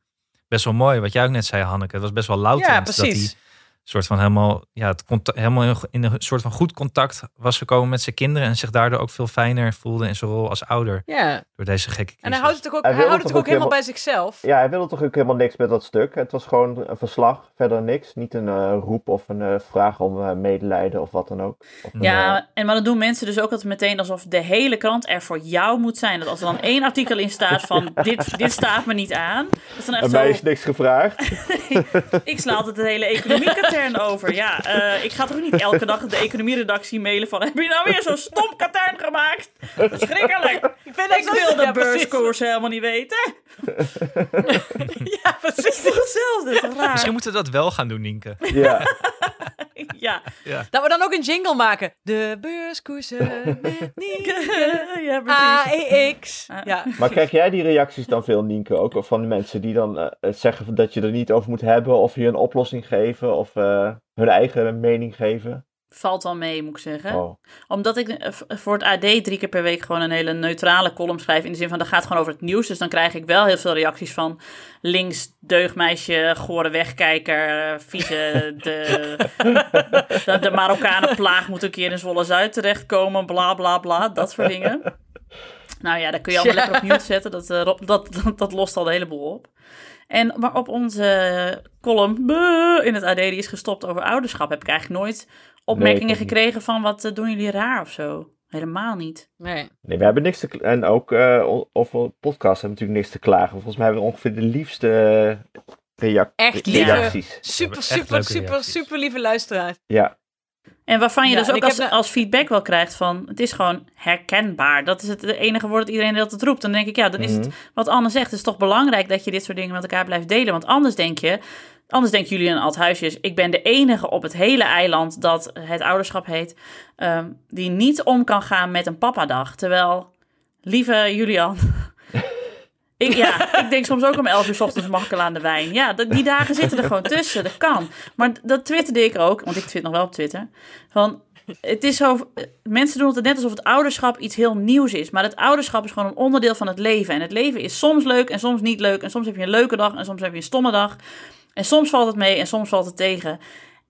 best wel mooi. Wat jij ook net zei, Hanneke. Het was best wel louter. Ja, dat precies. Soort van helemaal, ja, het contact, helemaal in een soort van goed contact was gekomen met zijn kinderen. En zich daardoor ook veel fijner voelde in zijn rol als ouder. Ja. Door deze gekke crisis. En hij houdt het ook, Hij houdt het toch ook ook helemaal bij zichzelf. Ja, hij wilde toch ook helemaal niks met dat stuk. Het was gewoon een verslag, verder niks. Niet een eh, roep of een eh, vraag om eh, medelijden of wat dan ook. Of een, Ja, en maar dan doen mensen dus ook altijd meteen alsof de hele krant er voor jou moet zijn. Dat als er dan één artikel in staat van dit, dit staat me niet aan. Dat is dan echt zo, mij is niks gevraagd. ik sla altijd de hele over. Ja, eh, ik ga toch niet elke dag de economieredactie mailen van heb je nou weer zo'n stom katern gemaakt? Verschrikkelijk. Ik vind Ik wil de ja, beurskoers helemaal niet weten. Ja, Het is precies. toch hetzelfde, het is toch raar? Misschien moeten we dat wel gaan doen, Nienke. Ja, Ja. Dat we dan ook een jingle maken. De beurskoersen met Nienke. ja, precies. AEX. Ja. maar krijg jij die reacties dan veel, Nienke? Ook of van de mensen die dan eh, zeggen dat je er niet over moet hebben, of je een oplossing geven, of eh, hun eigen mening geven? Valt wel mee, moet ik zeggen. Oh. Omdat ik eh, voor het AD drie keer per week gewoon een hele neutrale column schrijf. In de zin van, dat gaat gewoon over het nieuws. Dus dan krijg ik wel heel veel reacties van links, deugmeisje, gore wegkijker, eh, vieze, de, de, de Marokkanenplaag moet een keer in Zwolle-Zuid terechtkomen, bla bla bla, dat soort dingen. Nou ja, daar kun je allemaal Ja. lekker op mute zetten. Dat, eh, dat, dat, dat lost al de hele boel op. En maar op onze column in het AD, die is gestopt over ouderschap, heb ik eigenlijk nooit opmerkingen gekregen van wat eh, doen jullie raar of zo. Helemaal niet. Nee. Nee, we hebben niks te... En ook eh, o- over podcasts hebben we natuurlijk niks te klagen. Volgens mij hebben we ongeveer de liefste eh, reac- Echt lieve- reacties. Super, super, super, reacties. super lieve luisteraar. Ja, En waarvan je Ja, dus ook als, als feedback wel krijgt van, het is gewoon herkenbaar. Dat is het de enige woord dat iedereen dat het roept. Dan denk ik, ja, dan is het Mhm. wat Anne zegt. Het is toch belangrijk dat je dit soort dingen met elkaar blijft delen. Want anders denk je, anders denken jullie een Althuisjes, ik ben de enige op het hele eiland dat het ouderschap heet, ehm, die niet om kan gaan met een papadag. Terwijl, lieve Julian... Ik, ja, ik denk soms ook om 11 uur 's ochtends mag ik al aan de wijn. Ja, die dagen zitten er gewoon tussen. Dat kan. Maar dat twitterde ik ook, want ik twitter nog wel op Twitter. Van, het is zo, mensen doen het net alsof het ouderschap iets heel nieuws is. Maar het ouderschap is gewoon een onderdeel van het leven. En het leven is soms leuk en soms niet leuk. En soms heb je een leuke dag en soms heb je een stomme dag. En soms valt het mee en soms valt het tegen.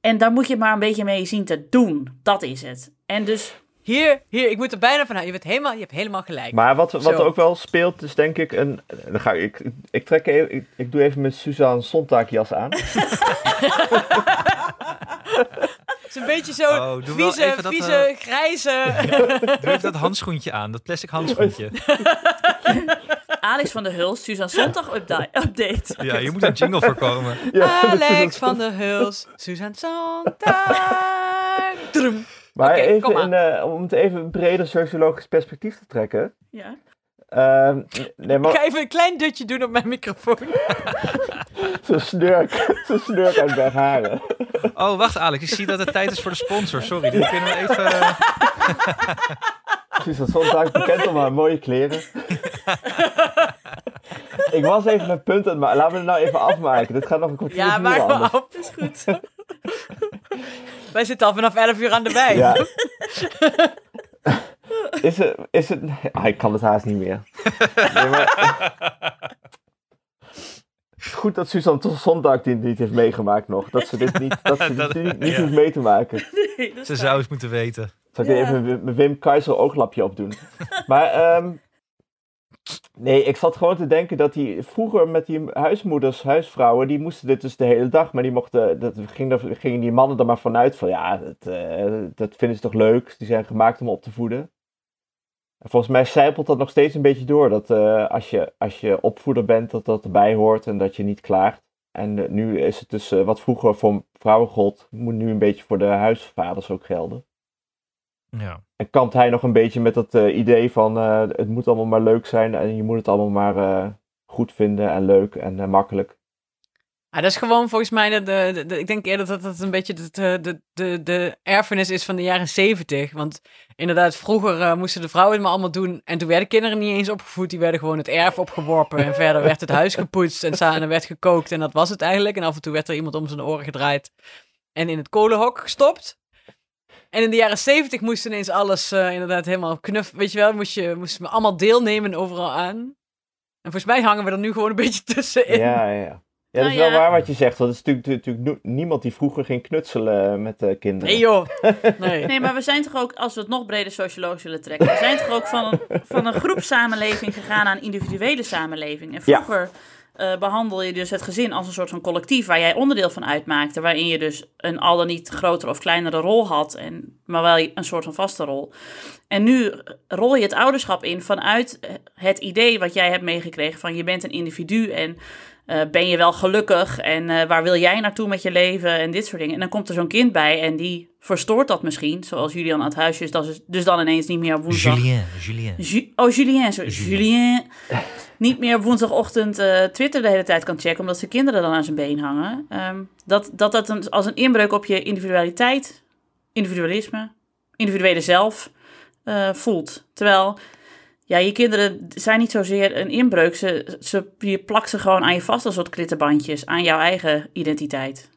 En daar moet je maar een beetje mee zien te doen. Dat is het. En dus, Hier, hier, ik moet er bijna van houden. Je, bent helemaal, je hebt helemaal gelijk. maar wat, wat Zo. ook wel speelt is denk ik een... Dan ga ik, ik, ik, trek even, ik, ik doe even mijn Suzanne Sontag jas aan. Het is een beetje zo Oh, doe wel vieze, even dat, vieze, eh, grijze... Doe even dat handschoentje aan, dat plastic handschoentje. Alex van der Hulst, Suzanne Zondag upda- update. Ja, hier moet een jingle voorkomen. Ja, Alex van der Huls, Suzanne Sontag. Drum. Maar even eh, om het even een breder sociologisch perspectief te trekken. Ja. Ehm, nee, Ik maar ga even een klein dutje doen op mijn microfoon. zo'n snurk, zo'n snurk uit Bergharen. Oh, wacht Alex, ik zie dat het tijd is voor de sponsor. Sorry, dit kunnen we even... Suzanne Sontag bekend om haar mooie kleren. ik was even mijn punt aan het maken. Laten we het nou even afmaken. Dit gaat nog een kwartier Ja, maak maar anders. af. Is goed. Wij zitten al vanaf 11 uur aan de wijn. Ja. Is het, is het... Ah, ik kan het haast niet meer. Nee, maar... Het is goed dat Suzanne Sontag dit niet heeft meegemaakt nog. Dat ze dit niet, dat ze dit niet, niet ja. hoeft mee te maken. Nee, Ze zou het moeten weten. Zal ik er even mijn- Wim Keizer ooglapje op doen? Maar, ehm, nee, ik zat gewoon te denken dat die vroeger met die huismoeders, huisvrouwen, die moesten dit dus de hele dag. Maar die mochten, dat ging er, gingen die mannen er maar vanuit van, ja, dat, eh, dat vinden ze toch leuk. Die zijn gemaakt om op te voeden. En volgens mij zijpelt dat nog steeds een beetje door. Dat eh, als, je, als je opvoeder bent, dat dat erbij hoort en dat je niet klaagt. En eh, nu is het dus, eh, wat vroeger voor vrouwen gold, moet nu een beetje voor de huisvaders ook gelden. Ja. En kampt hij nog een beetje met dat idee van het moet allemaal maar leuk zijn en je moet het allemaal maar goed vinden en leuk en makkelijk. Ah, dat is gewoon volgens mij, de, de, ik denk eerder dat het een beetje de, de, de, de, erfenis is van de jaren zeventig. Want inderdaad, vroeger eh, moesten de vrouwen het maar allemaal doen. En toen werden kinderen niet eens opgevoed, die werden gewoon het erf opgeworpen. En verder werd het huis gepoetst en sa- en er werd gekookt. En dat was het eigenlijk. En af en toe werd er iemand om zijn oren gedraaid en in het kolenhok gestopt. En in de jaren zeventig moest ineens alles eh, inderdaad helemaal knuf. Weet je wel, moest je moest me allemaal deelnemen overal aan. En volgens mij hangen we er nu gewoon een beetje tussenin. Ja, ja, ja. Ja, dat is Nou wel ja. waar wat je zegt. Want het is natuurlijk, natuurlijk niemand die vroeger ging knutselen met eh, kinderen. Nee joh. Nee. Nee, maar we zijn toch ook, als we het nog breder sociologisch willen trekken, we zijn toch ook van een, van een groepsamenleving gegaan naar een individuele samenleving. En Ja. vroeger eh, behandel je dus het gezin als een soort van collectief waar jij onderdeel van uitmaakte, waarin je dus een al dan niet grotere of kleinere rol had, en, maar wel een soort van vaste rol. En nu rol je het ouderschap in vanuit het idee wat jij hebt meegekregen van je bent een individu en eh, ben je wel gelukkig en eh, waar wil jij naartoe met je leven en dit soort dingen. En dan komt er zo'n kind bij en die verstoort dat misschien, zoals Julian aan het huisje is, dat is dus dan ineens niet meer op woensdag. Julien, Julien. Ju- oh, Julien, sorry. Julien. Niet meer op woensdagochtend eh, Twitter de hele tijd kan checken, omdat zijn kinderen dan aan zijn been hangen. Ehm, dat dat, dat een, als een inbreuk op je individualiteit, individualisme, individuele zelf voelt. Terwijl, ja, je kinderen zijn niet zozeer een inbreuk. Ze, ze, je plakt ze gewoon aan je vast als soort klittenbandjes, aan jouw eigen identiteit.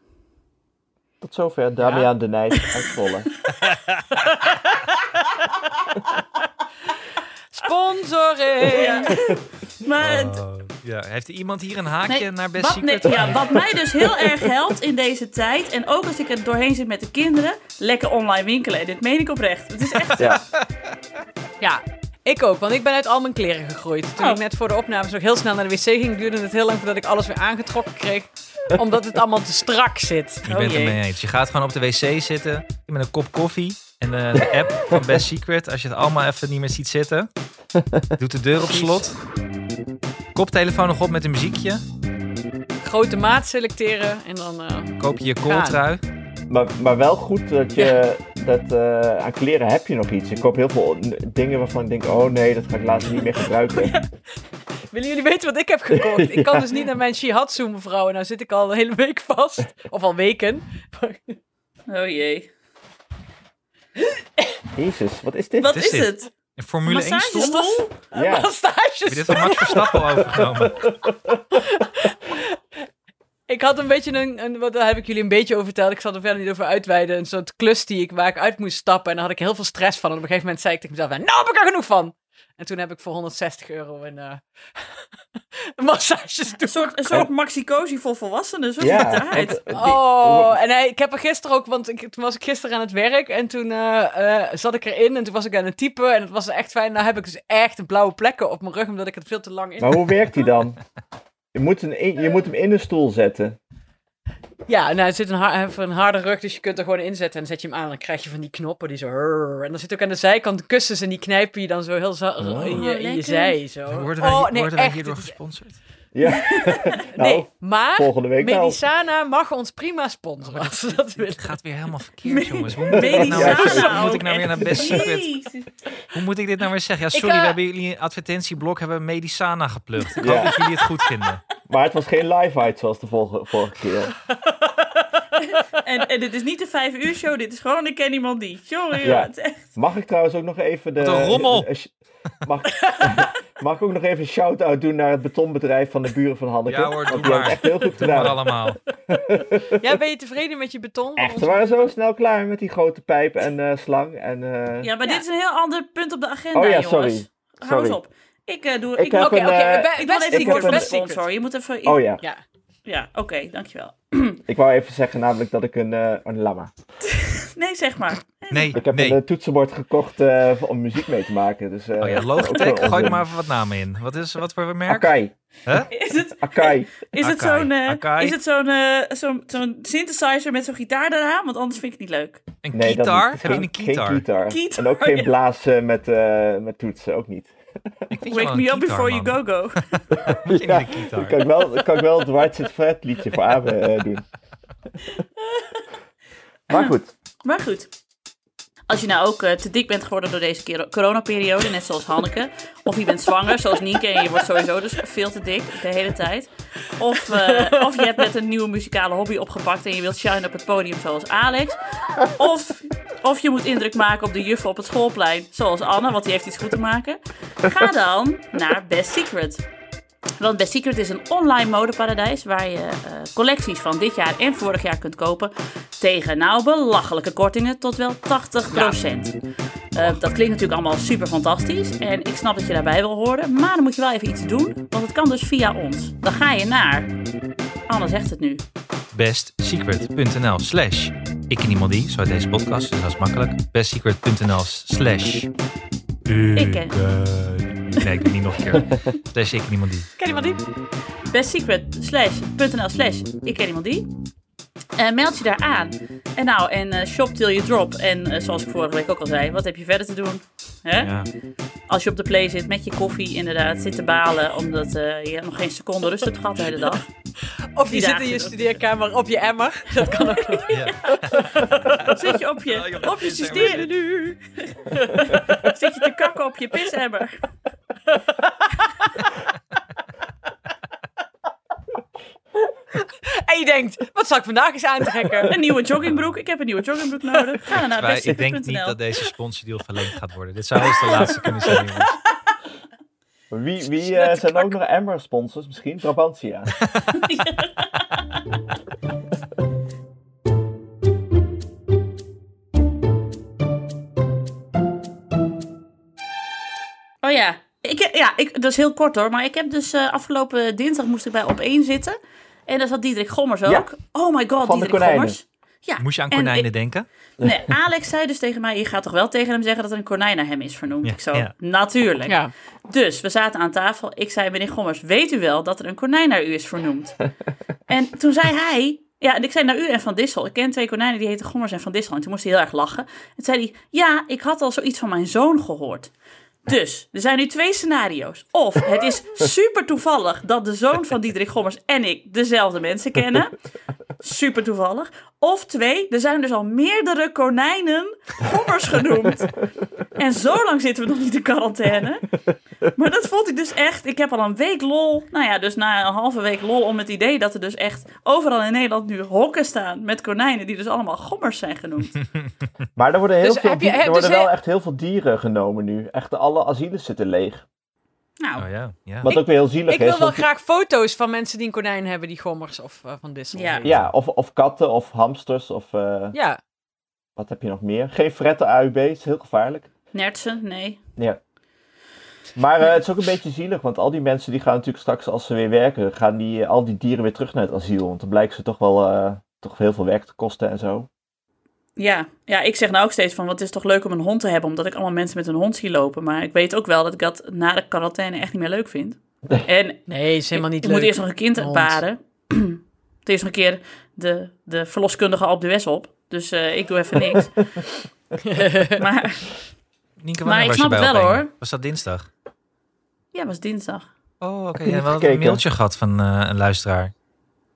Tot zover Damian de Nijs uit. Sponsoring. Maar het- Oh, ja. Heeft er iemand hier een haakje Nee, naar Best wat, Secret? nee, ja, wat mij dus heel erg helpt in deze tijd, en ook als ik er doorheen zit met de kinderen, lekker online winkelen. En dit meen ik oprecht. Het is echt. Ja, Ja, ik ook, want ik ben uit al mijn kleren gegroeid. Toen Oh. ik net voor de opnames ook heel snel naar de wc ging, duurde het heel lang voordat ik alles weer aangetrokken kreeg. omdat het allemaal te strak zit. Je Oh bent het jee. mee eens. Je gaat gewoon op de wc zitten met een kop koffie en de, de app van Best Secret. Als je het allemaal even niet meer ziet zitten. Doet de deur op slot. Koptelefoon nog op met een muziekje. Grote maat selecteren en dan... eh, Koop je je kooltrui. Maar, maar wel goed dat je dat eh, aan kleren heb je nog iets. Ik koop heel veel dingen waarvan ik denk, oh nee, dat ga ik later niet meer gebruiken. Willen jullie weten wat ik heb gekocht? Ik kan dus niet naar mijn shihatsu, mevrouw. En nou zit ik al een hele week vast. Of al weken. Oh jee. Jezus, wat is dit? Wat is is, dit? het? Een Formule 1 stoel. Massagestoel? Ja, Massages. Heb je dit van Max Verstappen overgenomen? Ik had een beetje een, een, wat daar heb ik jullie een beetje over verteld. Ik zal er verder niet over uitweiden. Een soort klus die ik, waar ik uit moest stappen. En daar had ik heel veel stress van. En op een gegeven moment zei ik tegen mezelf, nou heb ik er genoeg van. En toen heb ik voor 160 euro een, eh een massages Een soort, een soort maxi-cosi voor volwassenen. Zo ja. het eh, die- Oh, en hij, ik heb er gisteren ook, want ik, toen was ik gisteren aan het werk en toen eh, eh, zat ik erin en toen was ik aan het typen en het was echt fijn. Nou heb ik dus echt blauwe plekken op mijn rug omdat ik het veel te lang in. Maar hoe werkt die dan? Je moet, een, je moet hem in een stoel zetten. Ja, nou, het zit een, har- hij heeft een harde rug, dus je kunt er gewoon inzetten en dan zet je hem aan en dan krijg je van die knoppen die zo. en dan zit ook aan de zijkant kussens en die knijpen je dan zo heel zo Oh. in, je, in je zij. Zo. Worden wij, oh, nee, worden wij echt, hierdoor is- gesponsord? Ja. nou, nee, maar volgende week wel. Medisana mag ons prima sponsoren als ze dat willen. Het gaat weer helemaal verkeerd, jongens. Hoe moet ik dit nou, Medisana weer, hoe moet ik nou weer naar. Best Secret? Hoe moet ik dit nou weer zeggen? Ja, Ik, sorry, we hebben jullie een advertentieblok hebben Medisana geplukt. Ik Ja. hoop dat jullie het goed vinden. Maar het was geen live-uit zoals de vorige, vorige keer. En, en dit is niet de vijf uur show, dit is gewoon ik ken iemand die. Jongen, Ja. het is echt. Mag ik trouwens ook nog even de... Wat een rommel. de- de- mag, mag ik ook nog even een shout-out doen naar het betonbedrijf van de buren van Hanneke? Ja hoor, doe die maar. echt heel goed gedaan. allemaal. Ja, ben je tevreden met je beton? Echt, ze waren zo snel klaar met die grote pijp en eh, slang. En, eh, Ja, maar Ja. dit is een heel ander punt op de agenda, Oh ja, jongens. sorry. Hou eens Sorry. op. Ik eh, doe... Ik Ik, heb oké, Oké, een, oké. eh, be- ik wil even ik voor heb de sponsor. secret. Je moet even... Oh ja. Ja. Ja, oké, dankjewel. ik wou even zeggen namelijk dat ik een... eh een lama. Nee, zeg maar. Nee, Ik heb nee. een eh, toetsenbord gekocht eh, om muziek mee te maken. Dus, eh, Oh ja, Logitech, gooi er maar even wat namen in. Wat, is, wat voor merk? Akai. Is het, Akai. is het Akai. zo'n is het zo'n eh, zo'n zo'n synthesizer met zo'n gitaar eraan? Want anders vind ik het niet leuk. Een Nee, gitaar? Heb je een gitaar? Geen gitaar. En ook geen ja. blazen met, eh, met toetsen, ook niet. Ik vind Wake me up before you gitaar, go man. go. Moet je Ja? Dan kan ik wel, kan ik wel het Right Sit Fred liedje voor Abe eh, doen. Maar goed, Maar goed. Als je nou ook eh, te dik bent geworden door deze coronaperiode, net zoals Hanneke. Of je bent zwanger, zoals Nienke, en je wordt sowieso dus veel te dik de hele tijd. Of, eh, of je hebt net een nieuwe muzikale hobby opgepakt en je wilt shine op het podium, zoals Alex. Of, of je moet indruk maken op de juffen op het schoolplein, zoals Anne, want die heeft iets goed te maken. Ga dan naar Best Secret. Want Best Secret is een online modeparadijs waar je eh, collecties van dit jaar en vorig jaar kunt kopen tegen nou belachelijke kortingen tot wel 80%. Eh, dat klinkt natuurlijk allemaal super fantastisch en ik snap dat je daarbij wil horen, maar dan moet je wel even iets doen, want het kan dus via ons. Dan ga je naar, Anne zegt het nu, bestsecret.nl slash ik en iemand die, zo uit deze podcast, dus dat is makkelijk. bestsecret.nl slash Ik en- Nee, ik doe niet nog een keer. Slash ik en iemand die. Ken je maar die? bestsecret.nl slash ik ken iemand die. Eh, meld je daar aan. En nou, en eh, shop till you drop. En eh, zoals ik vorige week ook al zei, wat heb je verder te doen? Hè? Ja. Als je op de play zit met je koffie, inderdaad, zit te balen omdat eh, je nog geen seconde rust hebt gehad de hele dag. Of je zit in je nog. studeerkamer op je emmer. Dat kan ook nog. Zit je op je, op je systeem nu? Zit je te kakken op je pisemmer? En je denkt, wat zal ik vandaag eens aantrekken? Een nieuwe joggingbroek. Ik heb een nieuwe joggingbroek nodig. Ga dan naar ik denk niet dat deze sponsordeal verlengd gaat worden. Dit zou eens de laatste kunnen zijn, jongens. Wie, wie eh, zijn ook nog Emmer-sponsors? Misschien Brabantia. Oh ja. Ik, ja, ik, dat is heel kort hoor. Maar ik heb dus eh, afgelopen dinsdag moest ik bij op één zitten. En daar zat Diederik Gommers ook. Ja. Oh my god, Van de Diederik konijnen. Gommers. Ja. Moest je aan en konijnen ik- denken? Nee, Alex zei dus tegen mij, je gaat toch wel tegen hem zeggen dat er een konijn naar hem is vernoemd? Ja, ik zo, ja. natuurlijk. Ja. Dus we zaten aan tafel. Ik zei, meneer Gommers, weet u wel dat er een konijn naar u is vernoemd? en toen zei hij, ja, en ik zei naar u en Van Dissel. Ik ken twee konijnen die heten Gommers en Van Dissel. En toen moest hij heel erg lachen. En toen zei hij, ja, ik had al zoiets van mijn zoon gehoord. Dus, er zijn nu twee scenario's. Of het is super toevallig dat de zoon van Diederik Gommers en ik dezelfde mensen kennen. Super toevallig. Of twee, er zijn dus al meerdere konijnen Gommers genoemd. En zo lang zitten we nog niet in quarantaine. Maar dat vond ik dus echt. Ik heb al een week lol. Nou ja, dus na een halve week lol om het idee dat er dus echt overal in Nederland nu hokken staan met konijnen die dus allemaal gommers zijn genoemd. Maar er worden, heel Dus veel je- er worden dus wel he- echt heel veel dieren genomen nu. Echt alle asielen zitten leeg. Nou, Oh ja, ja. Wat ook weer heel zielig Ik is. wil wel want- graag foto's van mensen die een konijn hebben die gommers of eh, van Dissel. Ja. Ja, of, of katten of hamsters of eh, Ja. wat heb je nog meer? Geen fretten AUB, is heel gevaarlijk. nertsen, nee. Ja. Maar eh, het is ook een beetje zielig, want al die mensen die gaan natuurlijk straks als ze weer werken, gaan die, al die dieren weer terug naar het asiel. Want dan blijkt ze toch wel eh, toch heel veel werk te kosten en zo. Ja. ja, ik zeg nou ook steeds van, wat is toch leuk om een hond te hebben, omdat ik allemaal mensen met een hond zie lopen. Maar ik weet ook wel dat ik dat na de quarantaine echt niet meer leuk vind. En Nee, is helemaal niet ik leuk. moet eerst nog een kind baren. Het is nog een keer de, de verloskundige op de Wes op. Dus eh, ik doe even niks. maar Nienke, Maar ik snap je het wel, hoor. Was dat dinsdag? ja, was dinsdag. Oh, oké. Niet Ja, we hadden een mailtje gehad van eh, een luisteraar.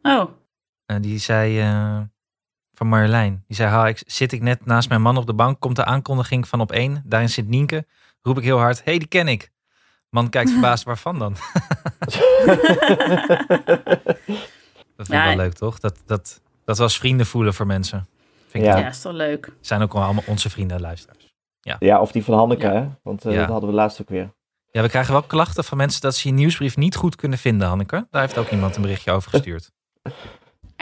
Oh, En die zei, eh, van Marjolein, die zei, ha, ik, zit ik net naast mijn man op de bank, komt de aankondiging van op één, daarin zit Nienke, roep ik heel hard, hey, die ken ik. Man kijkt verbaasd, waarvan dan? dat vind ik Ja, wel leuk, toch? Dat, dat, dat we als vrienden voelen voor mensen. Vind ik Ja. ja, leuk. is toch leuk. Zijn ook wel allemaal onze vrienden en luisteraars. Ja, of die van Hanneke, Ja. hè? Want eh, Ja. dat hadden we laatst ook weer. Ja, we krijgen wel klachten van mensen dat ze je nieuwsbrief niet goed kunnen vinden, Hanneke. Daar heeft ook iemand een berichtje over gestuurd.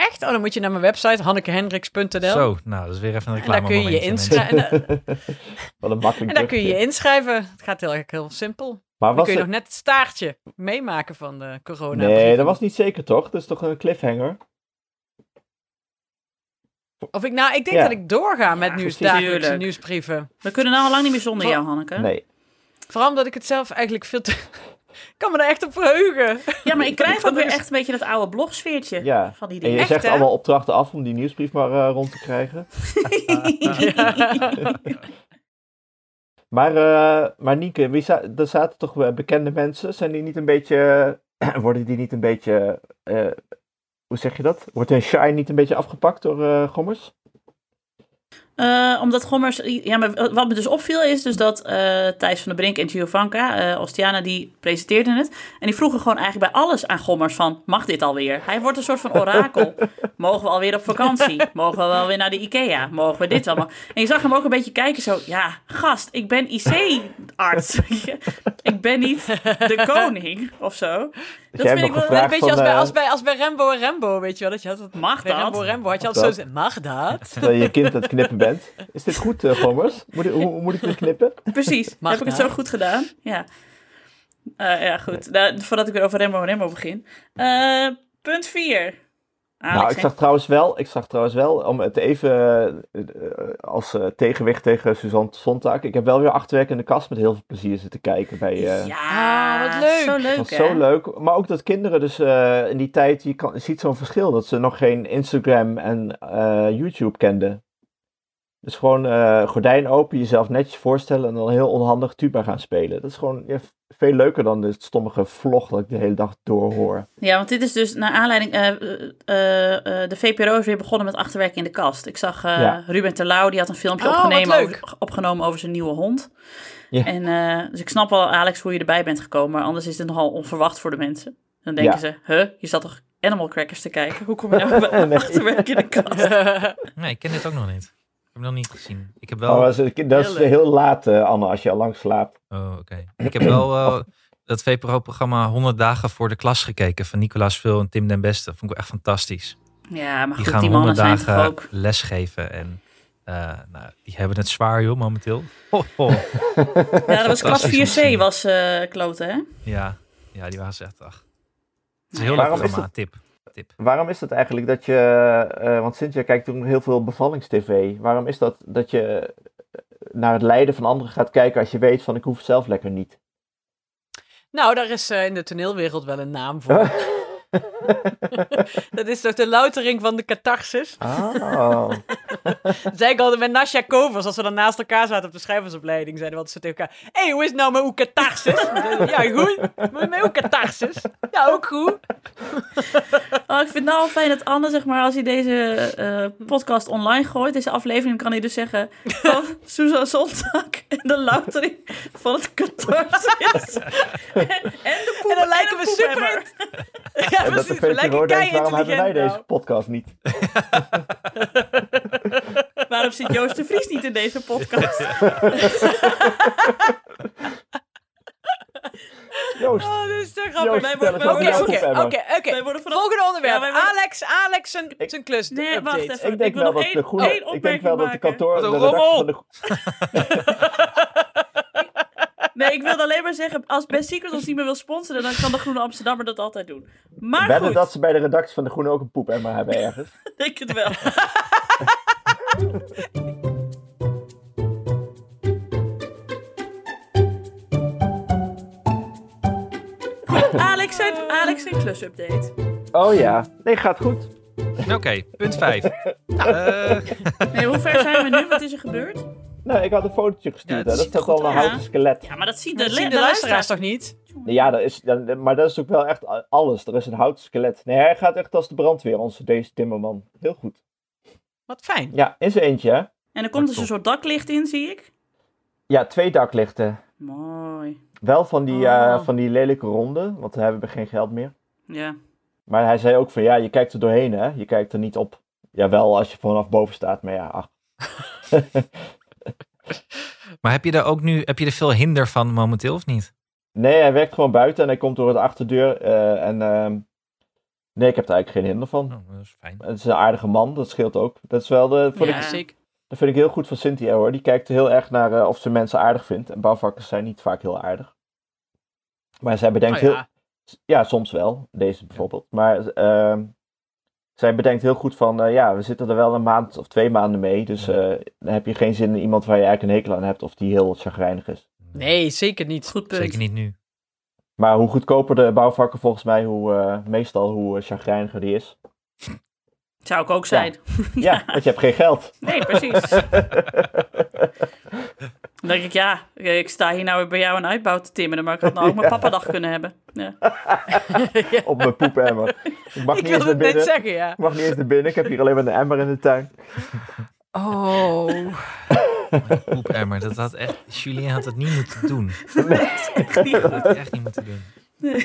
Echt? Oh, dan moet je naar mijn website, hannekehendricks.nl. Zo, nou, dat is weer even een En daar kun je je reclame inschrijven. En, da- Wat een makkelijk en daar kun je je inschrijven. Het gaat heel, heel simpel. Maar Dan kun je het... nog net het staartje meemaken van de corona. Nee, dat was niet zeker toch? Dat is toch een cliffhanger? Of ik nou, ik denk Ja. dat ik doorga met Ja, nieuws, dagelijkse nieuwsbrieven. We kunnen nou al lang niet meer zonder jou, Hanneke. Nee. Vooral omdat ik het zelf eigenlijk veel te... Ik kan me er echt op verheugen. Ja, maar ik krijg ook weer echt een beetje dat oude blogsfeertje Ja. van die En je dingen. Echt, zegt allemaal opdrachten af om die nieuwsbrief maar eh, rond te krijgen. Maar, eh maar Nienke, wie za- er zaten toch wel bekende mensen? Zijn die niet een beetje... worden die niet een beetje... eh, hoe zeg je dat? Wordt hun shine niet een beetje afgepakt door eh, gommers? Eh, omdat Gommers... Ja, maar wat me dus opviel is dus dat eh, Thijs van der Brink en Giovanka, eh Ostiana, die presenteerden het. En die vroegen gewoon eigenlijk bij alles aan Gommers van, mag dit alweer? Hij wordt een soort van orakel. Mogen we alweer op vakantie? Mogen we wel weer naar de Ikea? Mogen we dit allemaal? En je zag hem ook een beetje kijken zo, ja, gast, ik ben IC-arts. ik ben niet de koning of zo. Dat vind ik wel... Een beetje van, als bij, eh, als, bij, als bij Rembo en Rembo, weet je wel. Dat je altijd, Mag bij dat? Rembo Rembo had je Mag altijd zo dat? zeggen, mag dat? Terwijl je je kind aan het knippen bent. Is dit goed, eh Gommers? Moet ik, hoe, hoe moet ik dit knippen? Precies. Mag Heb ik het dat? zo goed gedaan? Ja. Eh, ja, goed. Nou, voordat ik weer over Rembo en Rembo begin. Eh, punt 4. Nou, ik zag trouwens wel, ik zag trouwens wel, om het even eh, eh, als eh, tegenwicht tegen Suzanne Sontag. Ik heb wel weer achterwerk in de kast met heel veel plezier zitten kijken bij... eh Ja, Ah, wat leuk. Zo leuk, was hè? zo leuk. Maar ook dat kinderen dus eh, in die tijd, je, kan, je ziet zo'n verschil. Dat ze nog geen Instagram en eh, YouTube kenden. Dus gewoon eh, gordijn open, jezelf netjes voorstellen en dan heel onhandig tuba gaan spelen. Dat is gewoon ja, veel leuker dan de stommige vlog dat ik de hele dag doorhoor. Ja, want dit is dus naar aanleiding... eh, eh, eh, de VPRO is weer begonnen met achterwerk in de kast. Ik zag eh, Ja. Ruben Terlouw, die had een filmpje Oh, opgenomen over, opgenomen over zijn nieuwe hond. Ja. En, eh, dus ik snap wel, Alex, hoe je erbij bent gekomen. Maar anders is het nogal onverwacht voor de mensen. Dan denken Ja. ze, huh, je zat toch Animal Crackers te kijken? Hoe kom je nou bij Nee. achterwerk in de kast? Nee, ik ken dit ook nog niet. Ik heb hem nog niet gezien. Ik heb wel... Oh, dat is, dat is Heel laat, eh, Anne, als je al lang slaapt. Oh, oké. Ik heb wel eh, dat VPRO-programma 100 dagen voor de klas gekeken van Nicolaas Vul en Tim den Beste. Dat vond ik echt fantastisch. Ja, maar Die goed, gaan die mannen 100 zijn toch dagen ook... lesgeven en eh, nou, die hebben het zwaar joh, momenteel. Ho, ho. Ja, dat was klas Fantastisch om te 4C zien. was eh kloten, hè? Ja, ja, die waren ze echt ach. Het is een Ja. heel leuk is programma, tip. Tip. Waarom is dat eigenlijk dat je, eh, want Cynthia kijkt toen heel veel bevallingstv. Waarom is dat dat je eh, naar het lijden van anderen gaat kijken als je weet van ik hoef het zelf lekker niet? Nou, daar is eh, in de toneelwereld wel een naam voor. dat is toch de loutering van de catharsis? Oh. Dat zei ik altijd met Nasja Kovers, als we dan naast elkaar zaten op de schrijversopleiding, zeiden we altijd zo tegen elkaar, hé, hey, hoe is het nou met uw catharsis? ja, goed. Met uw catharsis? Ja, ook goed. Oh, ik vind het nou al fijn dat Anne, zeg maar, als hij deze eh, podcast online gooit, deze aflevering, kan hij dus zeggen van Susan Sontag en de loutering van het catharsis. en de poep En dan lijken we super... poepemmer. Ja, En dat de lijken VPRO denkt, waarom hebben wij intelligent deze nou. podcast niet? Waarom zit Joost de Vries niet in deze podcast? Joost, Oh, dit is te Joost, grappig. Oké, oké, oké. Volgende onderwerp. Ja, Alex, Alex zijn, zijn klus Nee, wacht update. even. ik denk wil wel nog dat de één- groene, één ik denk wel dat de kantoor, Wat de een redactie van rommel! de, Nee, ik wilde alleen maar zeggen, als Best Secret ons niet meer wil sponsoren, dan kan de Groene Amsterdammer dat altijd doen. Maar wedden goed, dat ze bij de redactie van de Groene ook een poepemmer hebben ergens. ik denk het wel. Goed, Alex zijn, Alex zijn klus-update. Oh ja, nee, gaat goed. Oké, punt 5. Eh, Nee, hoe ver zijn we nu? Wat is er gebeurd? Nou, ik had een fotootje gestuurd. dat ziet er goed al een houten skelet. Ja, maar dat zien de, Dat zien de de luisteraars toch niet? Ja, dat is, dan- maar dat is ook wel echt alles. Er is een houten skelet. Nee, hij gaat echt als de brandweer, onze deze timmerman. Heel goed. Wat fijn. Ja, in zijn eentje, hè? En er komt dus een soort daklicht in, zie ik. Ja, twee daklichten. Mooi. Wel van die, eh, Oh. van die lelijke ronde, want we hebben geen geld meer. Ja. Maar hij zei ook van, ja, je kijkt er doorheen, hè? Je kijkt er niet op. Jawel, als je vanaf boven staat, maar ja, ach. maar heb je er ook nu heb je er veel hinder van momenteel of niet? Nee, hij werkt gewoon buiten en hij komt door de achterdeur. eh, en ehm, nee, ik heb er eigenlijk geen hinder van. Oh, dat is fijn. Het is een aardige man, dat scheelt ook. Dat is wel de, vond Ja. ik, dat vind ik heel goed van Cynthia hoor. Die kijkt heel erg naar eh, of ze mensen aardig vindt. En bouwvakkers zijn niet vaak heel aardig. Maar zij bedenkt Oh heel, ja. Ja, soms wel. Deze bijvoorbeeld. Maar ehm, zij bedenkt heel goed van, eh, ja, we zitten er wel een maand of twee maanden mee. Dus Ja. eh, dan heb je geen zin in iemand waar je eigenlijk een hekel aan hebt of die heel chagrijnig is. Nee, zeker niet. Goed punt. Zeker niet nu. Maar hoe goedkoper de bouwvakker volgens mij, hoe, eh, meestal hoe chagrijniger die is. Zou ik ook zijn. Ja, want je hebt geen geld. Nee, precies. Dan denk ik, ja, ik sta hier nou weer bij jou een uitbouw te timmeren, maar ik had nou ook mijn papadag kunnen hebben. Ja. Op mijn poepemmer. Ik mag Ik niet eens wilde naar het net binnen. zeggen, ja. Ik mag niet eens naar binnen. Ik heb hier alleen maar een emmer in de tuin. Oh. Mijn poepemmer. Dat had echt, Julien had het niet moeten doen. Echt niet Dat had echt niet moeten doen.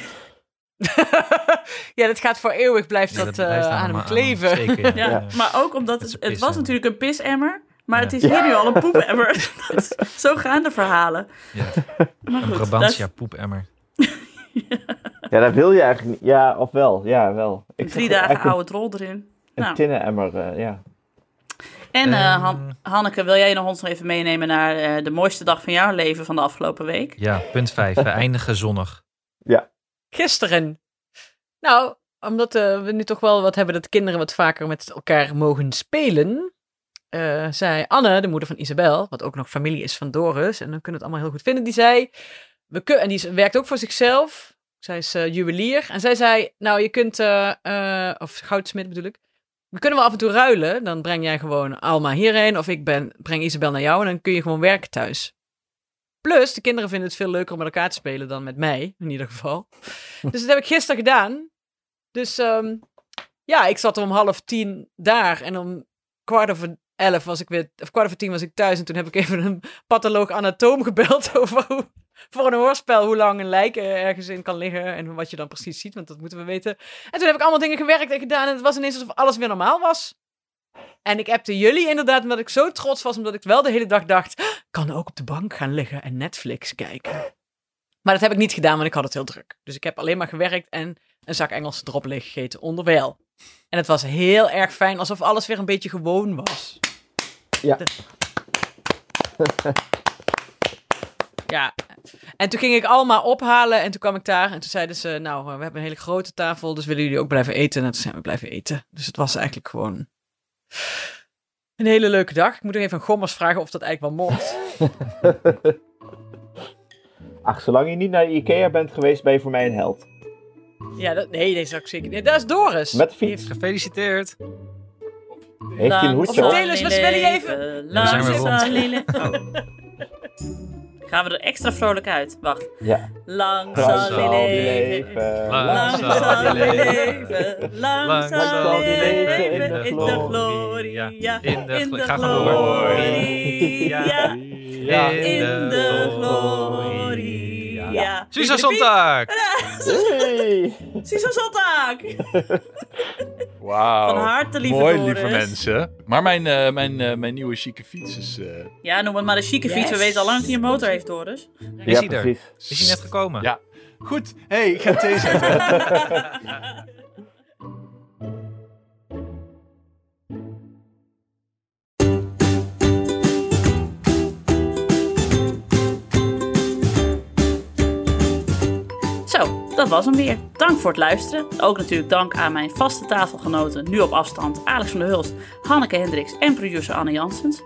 ja, dat gaat voor eeuwig, blijft Ja, dat, dat eh, blijft aan hem kleven. aan hem steken, ja. Ja, Ja. maar ook omdat Het het, was natuurlijk een pisemmer, maar Ja. het is hier nu al een poepemmer. Zo gaan de verhalen. Ja. Maar Een Brabantia dat poepemmer. Ja, dat wil je eigenlijk niet. Ja, of wel. Ja, wel. Ik drie dagen oude drol erin. Een, Nou. een tinnen emmer, eh, ja. En eh, Ehm. Han- Hanneke, wil jij nog ons nog even meenemen naar eh, de mooiste dag van jouw leven van de afgelopen week? Ja, punt 5. We eindigen zonnig. Gisteren. Nou, omdat eh, we nu toch wel wat hebben dat de kinderen wat vaker met elkaar mogen spelen. Eh, zei Anne, de moeder van Isabel, wat ook nog familie is van Doris, en dan kunnen we het allemaal heel goed vinden, die zei, we kun, en die werkt ook voor zichzelf, zij is eh, juwelier, en zij zei, nou je kunt, eh, of goudsmid bedoel ik, we kunnen wel af en toe ruilen, dan breng jij gewoon Alma hierheen, of ik ben, breng Isabel naar jou, en dan kun je gewoon werken thuis. Plus, de kinderen vinden het veel leuker om met elkaar te spelen dan met mij, in ieder geval. Dus dat heb ik gisteren gedaan. Dus ehm, ja, ik zat om half tien daar en om kwart over elf was ik weer, of kwart over tien was ik thuis. En toen heb ik even een patholoog anatoom gebeld over hoe, voor een hoorspel hoe lang een lijk ergens in kan liggen en wat je dan precies ziet, want dat moeten we weten. En toen heb ik allemaal dingen gewerkt en gedaan en het was ineens alsof alles weer normaal was. En ik appte jullie inderdaad omdat ik zo trots was, omdat ik wel de hele dag dacht, "Ah, ik kan ook op de bank gaan liggen en Netflix kijken. Maar dat heb ik niet gedaan, want ik had het heel druk. Dus ik heb alleen maar gewerkt en een zak Engelse leeg gegeten onderwijl. En het was heel erg fijn, alsof alles weer een beetje gewoon was. Ja. De- Ja. En toen ging ik Alma ophalen en toen kwam ik daar en toen zeiden ze, nou, we hebben een hele grote tafel, dus willen jullie ook blijven eten? En toen zijn we blijven eten. Dus het was eigenlijk gewoon een hele leuke dag. Ik moet nog even aan Gommers vragen of dat eigenlijk wel mocht. Ach, zolang je niet naar de Ikea bent geweest, ben je voor mij een held. Ja, dat, nee, deze zou ik zeker niet. Dat is Doris. Met de fiets. Gefeliciteerd. Heeft hij een hoedje Of op? Telus, wat willen je even? we zijn weer rond. Oh. Gaan we er extra vrolijk uit? Wacht. Ja. Lang Lang zal die leven. Lang Lang zal die leven. Lang Lang zal die leven in de in de gloria. Ja, in de gloria. Ja. Susan Sonntag! Hey. Susan Sonntag! Wauw. Van harte, lieve Mooi, Doris. lieve mensen. Maar mijn, eh, mijn, eh, mijn nieuwe chique fiets is... eh, Ja, noem het maar de chique fiets. We weten al lang dat hij een motor heeft, Doris. Is Ja, hij er? precies. Is hij net gekomen? Ja. Goed. hey, ik ga thee dat was hem weer. Dank voor het luisteren. Ook natuurlijk dank aan mijn vaste tafelgenoten, nu op afstand, Alex van der Hulst, Hanneke Hendricks en producer Anne Janssens.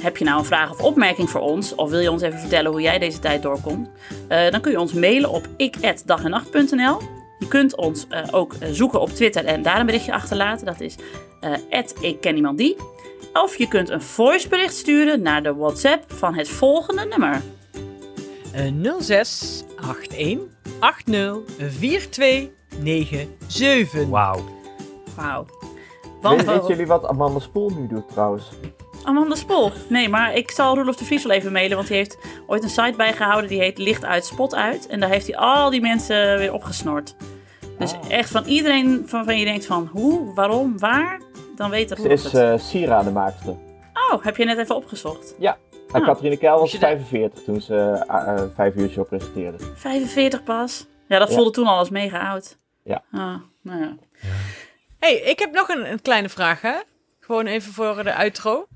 Heb je nou een vraag of opmerking voor ons, of wil je ons even vertellen hoe jij deze tijd doorkomt? Eh, dan kun je ons mailen op ik@dagennacht.nl. Je kunt ons eh, ook eh, zoeken op Twitter en daar een berichtje achterlaten. Dat is iemand die. Of je kunt een voicebericht sturen naar de WhatsApp van het volgende nummer. Eh 06 81 80 4297. Wauw. Wauw. Want Weet, weten jullie wat Amanda Spoel nu doet trouwens? Amanda Spol. Nee, maar ik zal Roelof de Vries wel even mailen, want hij heeft ooit een site bijgehouden die heet Licht uit, Spot uit. En daar heeft hij al die mensen weer opgesnord. Dus Ah. echt van iedereen van, van je denkt van hoe, waarom, waar, dan weet Ze Roelof is het. eh sieradenmaakster. Oh, heb je net even opgezocht. En Ah. Katrine Keil was Moet je daar- 45 toen ze eh, eh, vijf uurtje op presenteerde. 45 pas. Ja, dat Ja. voelde toen al als mega oud. Ja. Ah, nou ja. hey, ik heb nog een, een kleine vraag, hè? Gewoon even voor de outro.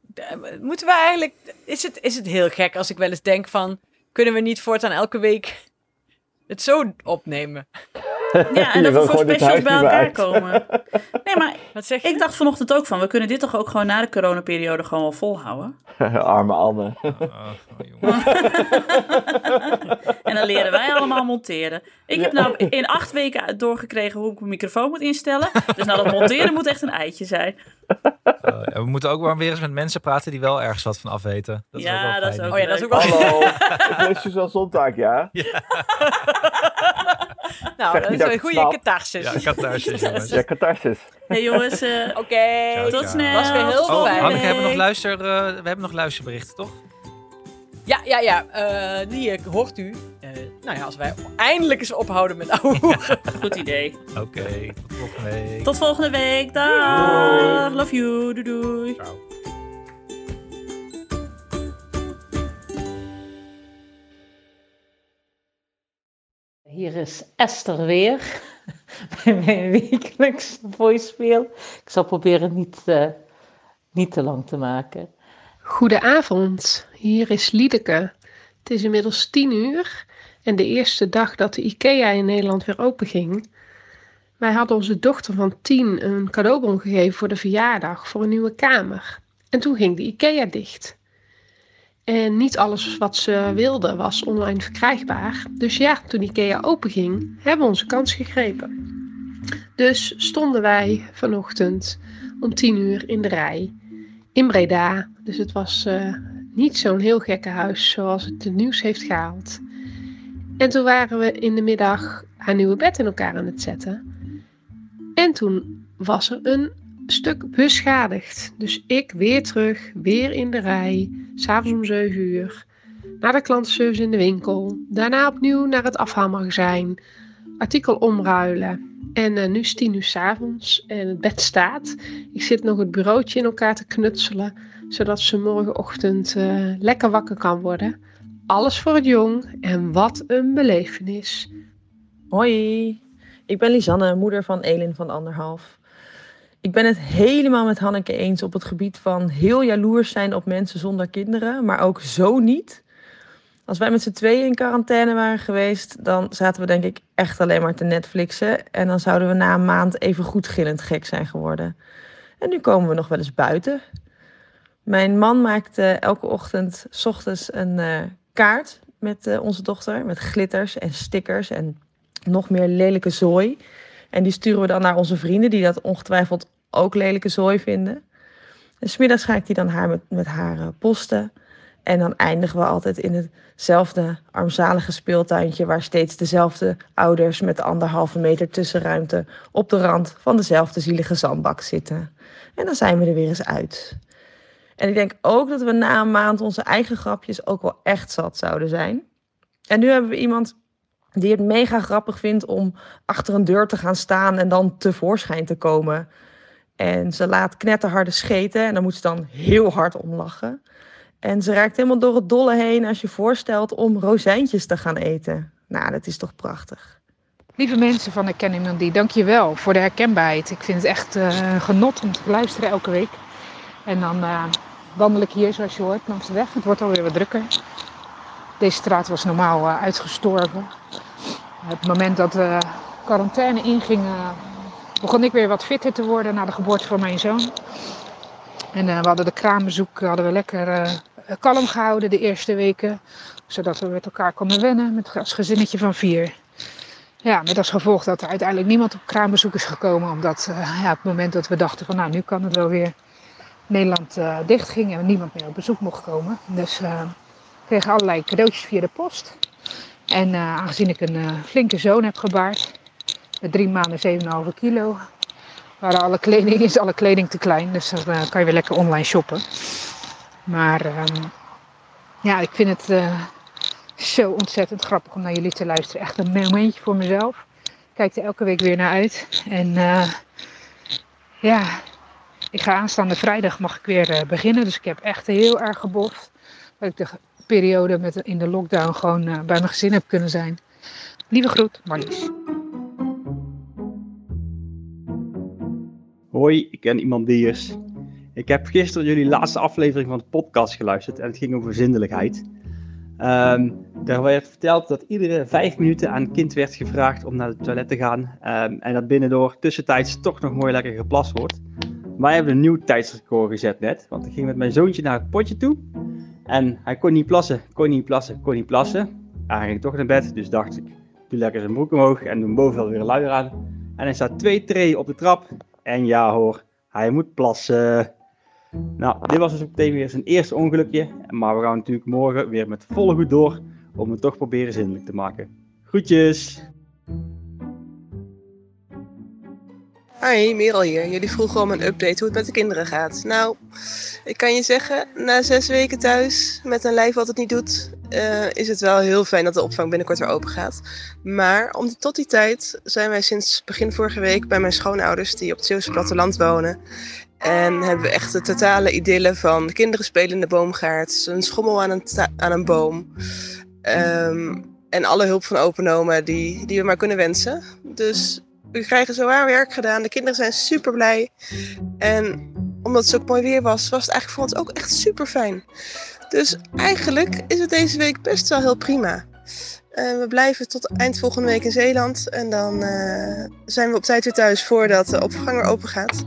De- Moeten we eigenlijk... Is het, is het heel gek als ik wel eens denk van... Kunnen we niet voortaan elke week het zo opnemen? Ja, en Je dat we voor specials bij elkaar uit. komen. Nee, maar Wat zeg je? ik dacht vanochtend ook van, we kunnen dit toch ook gewoon na de coronaperiode gewoon wel volhouden. Arme Anne. Oh, oh, jongen. En dan leren wij allemaal monteren. Ik heb nou in acht weken doorgekregen hoe ik mijn microfoon moet instellen. Dus nou, dat monteren moet echt een eitje zijn. Oh, ja, we moeten ook wel weer eens met mensen praten die wel ergens wat van af weten. Dat is Ja, ook wel dat is ook Oh ja, dat is ook wel... Hallo, ik ben Suzanne Zondag, ja? Nou, dat is een goede catharsis. Ja, catharsis, jongens. Ja, catharsis. hey jongens, eh, Oké. Tot ciao. snel. Was weer heel Oh, fijn. Hanneke, hebben we nog, luister, eh, we hebben nog luisterberichten, toch? Ja, ja, ja. eh, die hoort u. eh, nou ja, als wij eindelijk eens ophouden met ouwe. Goed idee. Oké, tot volgende week. Tot volgende week. Dag. Love you. Doei doei. Ciao. Hier is Esther weer bij mijn wekelijkse voicemail. Ik zal proberen niet, eh, niet te lang te maken. Goedenavond, hier is Liedeke. Het is inmiddels tien uur en de eerste dag dat de IKEA in Nederland weer open ging. Wij hadden onze dochter van tien een cadeaubon gegeven voor de verjaardag voor een nieuwe kamer. En toen ging de IKEA dicht. En niet alles wat ze wilde was online verkrijgbaar. Dus ja, toen IKEA open ging, hebben we onze kans gegrepen. Dus stonden wij vanochtend om tien uur in de rij in Breda. Dus het was eh, niet zo'n heel gekke huis zoals het het nieuws heeft gehaald. En toen waren we in de middag haar nieuwe bed in elkaar aan het zetten. En toen was er een stuk beschadigd. Dus ik weer terug, weer in de rij, s'avonds om 7 uur. Naar de klantenservice in de winkel. Daarna opnieuw naar het afhaalmagazijn. Artikel omruilen. En eh, nu is het tien uur s'avonds en het bed staat. Ik zit nog het bureautje in elkaar te knutselen, zodat ze morgenochtend eh, lekker wakker kan worden. Alles voor het jong en wat een belevenis. Hoi, ik ben Lisanne, moeder van Elin van anderhalf. Ik ben het helemaal met Hanneke eens op het gebied van heel jaloers zijn op mensen zonder kinderen, maar ook zo niet. Als wij met z'n tweeën in quarantaine waren geweest, dan zaten we denk ik echt alleen maar te Netflixen. En dan zouden we na een maand even goed gillend gek zijn geworden. En nu komen we nog wel eens buiten. Mijn man maakt eh, elke ochtend 's ochtends een eh, kaart met eh, onze dochter. Met glitters en stickers en nog meer lelijke zooi. En die sturen we dan naar onze vrienden, die dat ongetwijfeld ook lelijke zooi vinden. En smiddags ga ik die dan haar met, met haar eh, posten. En dan eindigen we altijd in hetzelfde armzalige speeltuintje, waar steeds dezelfde ouders met anderhalve meter tussenruimte op de rand van dezelfde zielige zandbak zitten. En dan zijn we er weer eens uit. En ik denk ook dat we na een maand onze eigen grapjes ook wel echt zat zouden zijn. En nu hebben we iemand die het mega grappig vindt om achter een deur te gaan staan en dan tevoorschijn te komen. En ze laat knetterharde scheten en dan moet ze dan heel hard om lachen. En ze raakt helemaal door het dolle heen als je voorstelt om rozijntjes te gaan eten. Nou, dat is toch prachtig. Lieve mensen van Ik Ken Iemand Die, dankjewel voor de herkenbaarheid. Ik vind het echt eh, genot om te luisteren elke week. En dan eh, wandel ik hier, zoals je hoort, langs de weg. Het wordt alweer wat drukker. Deze straat was normaal eh, uitgestorven. Het moment dat de quarantaine inging, eh, begon ik weer wat fitter te worden na de geboorte van mijn zoon. En eh, we hadden de kraambezoek hadden we lekker kalm gehouden de eerste weken. Zodat we met elkaar konden wennen met als gezinnetje van vier. Ja, met als gevolg dat er uiteindelijk niemand op kraambezoek is gekomen. Omdat eh, ja, het moment dat we dachten van nou nu kan het wel weer Nederland eh dicht ging en niemand meer op bezoek mocht komen. Dus we kregen allerlei cadeautjes via de post. En eh, aangezien ik een eh, flinke zoon heb gebaard, met drie maanden 7,5 kilo, waren alle kleding, is alle kleding te klein. Dus dan eh, kan je weer lekker online shoppen. Maar ehm, ja, ik vind het zo ontzettend grappig om naar jullie te luisteren. Echt een momentje voor mezelf. Ik kijk er elke week weer naar uit. En ja, ik ga aanstaande vrijdag mag ik weer beginnen. Dus ik heb echt heel erg geboft. Dat ik de periode met, in de lockdown gewoon eh, bij mijn gezin heb kunnen zijn. Lieve groet, Marlies. Hoi, ik ken iemand die is. Ik heb gisteren jullie laatste aflevering van de podcast geluisterd en het ging over zindelijkheid. Ehm, daar werd verteld dat iedere vijf minuten aan een kind werd gevraagd om naar het toilet te gaan. ehm, en dat binnendoor tussentijds toch nog mooi lekker geplast wordt. Wij hebben een nieuw tijdsrecord gezet net, want ik ging met mijn zoontje naar het potje toe. En hij kon niet plassen, kon niet plassen, kon niet plassen. Hij ging toch naar bed, dus dacht ik, doe lekker zijn broek omhoog en doe boven wel weer een luier aan. En hij staat twee treden op de trap. En ja hoor, hij moet plassen. Nou, dit was dus ook meteen weer zijn eerste ongelukje. Maar we gaan natuurlijk morgen weer met volle goed door om het toch proberen zindelijk te maken. Groetjes! Hi, Merel hier. Jullie vroegen om een update hoe het met de kinderen gaat. Nou, ik kan je zeggen, na zes weken thuis met een lijf wat het niet doet, uh, is het wel heel fijn dat de opvang binnenkort weer open gaat. Maar om, tot die tijd zijn wij sinds begin vorige week bij mijn schoonouders die op het Zeeuwse platteland wonen. En hebben we echt de totale idylle van de kinderen spelen in de boomgaard, een schommel aan een, aan een boom. Um, en alle hulp van openomen die, die we maar kunnen wensen. Dus we krijgen zo waar werk gedaan. De kinderen zijn super blij. En omdat het zo mooi weer was, was het eigenlijk voor ons ook echt super fijn. Dus eigenlijk is het deze week best wel heel prima. Uh, we blijven tot eind volgende week in Zeeland. En dan uh, zijn we op tijd weer thuis voordat de opvang weer open gaat.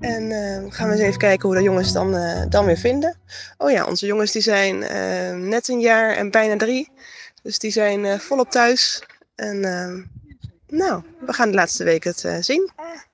En uh, gaan we eens even kijken hoe de jongens dan, dan weer vinden. Oh ja, onze jongens die zijn net een jaar en bijna drie. Dus die zijn volop thuis. En nou, we gaan de laatste week het zien.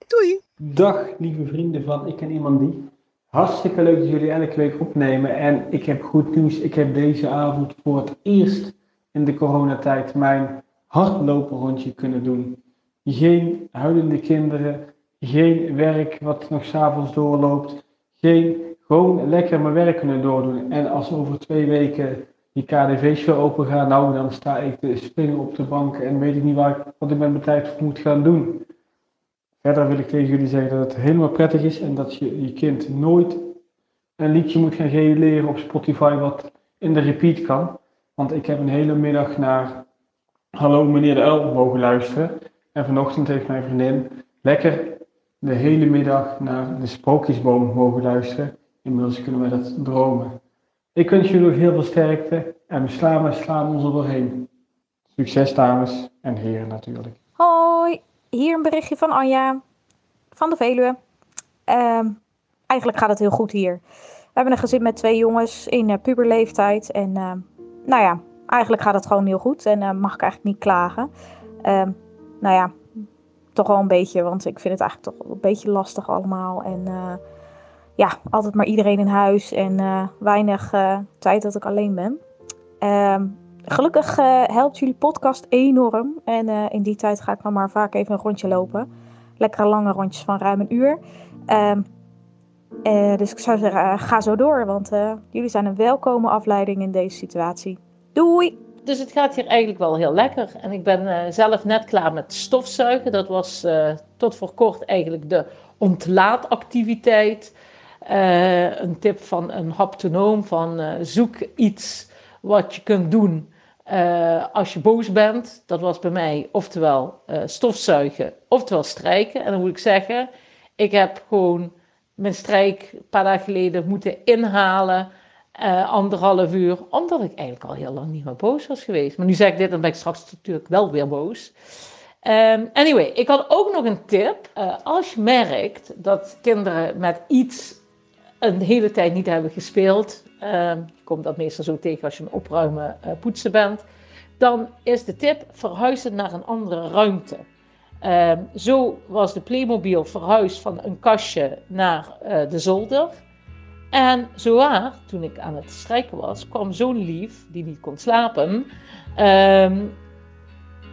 Doei! Dag lieve vrienden van Ik en Iemand Die. Hartstikke leuk dat jullie elke week opnemen. En ik heb goed nieuws. Ik heb deze avond voor het eerst in de coronatijd mijn hardlopenrondje kunnen doen. Geen huilende kinderen, geen werk wat nog s'avonds doorloopt, geen gewoon lekker mijn werk kunnen doordoen. En als over twee weken die KDV-show open gaat, nou dan sta ik te springen op de bank en weet ik niet waar ik, wat ik met mijn tijd moet gaan doen. Verder wil ik tegen jullie zeggen dat het helemaal prettig is en dat je je kind nooit een liedje moet gaan leren op Spotify wat in de repeat kan. Want ik heb een hele middag naar Hallo meneer de Uil mogen luisteren. En vanochtend heeft mijn vriendin lekker de hele middag naar de Sprookjesboom mogen luisteren. Inmiddels kunnen wij dat dromen. Ik wens jullie nog heel veel sterkte en we slaan en slaan ons er doorheen. Succes dames en heren natuurlijk. Hoi, hier een berichtje van Anja van de Veluwe. Uh, eigenlijk gaat het heel goed hier. We hebben een gezin met twee jongens in uh, puberleeftijd en... Uh, nou ja, eigenlijk gaat het gewoon heel goed en uh, mag ik eigenlijk niet klagen. Uh, nou ja, toch wel een beetje, want ik vind het eigenlijk toch een beetje lastig allemaal. En uh, ja, altijd maar iedereen in huis en eh, weinig tijd dat ik alleen ben. Ehm, gelukkig helpt jullie podcast enorm. En in die tijd ga ik dan maar vaak even een rondje lopen. Lekkere lange rondjes van ruim een uur. Ehm, dus ik zou zeggen, ga zo door, want jullie zijn een welkome afleiding in deze situatie. Doei! Dus het gaat hier eigenlijk wel heel lekker. En ik ben zelf net klaar met stofzuigen. Dat was tot voor kort eigenlijk de ontlaatactiviteit. een tip van een haptonoom van zoek iets wat je kunt doen als je boos bent. Dat was bij mij oftewel stofzuigen, oftewel strijken. En dan moet ik zeggen, ik heb gewoon mijn strijk een paar dagen geleden moeten inhalen. Anderhalf uur, omdat ik eigenlijk al heel lang niet meer boos was geweest. Maar nu zeg ik dit, dan ben ik straks natuurlijk wel weer boos. Um, anyway, ik had ook nog een tip. Als je merkt dat kinderen met iets een hele tijd niet hebben gespeeld, je komt dat meestal zo tegen als je een opruimen uh, poetsen bent, dan is de tip verhuizen naar een andere ruimte. Uh, zo was de Playmobil verhuisd van een kastje naar uh, de zolder. En zowaar, toen ik aan het strijken was, kwam zo'n lief, die niet kon slapen, uh,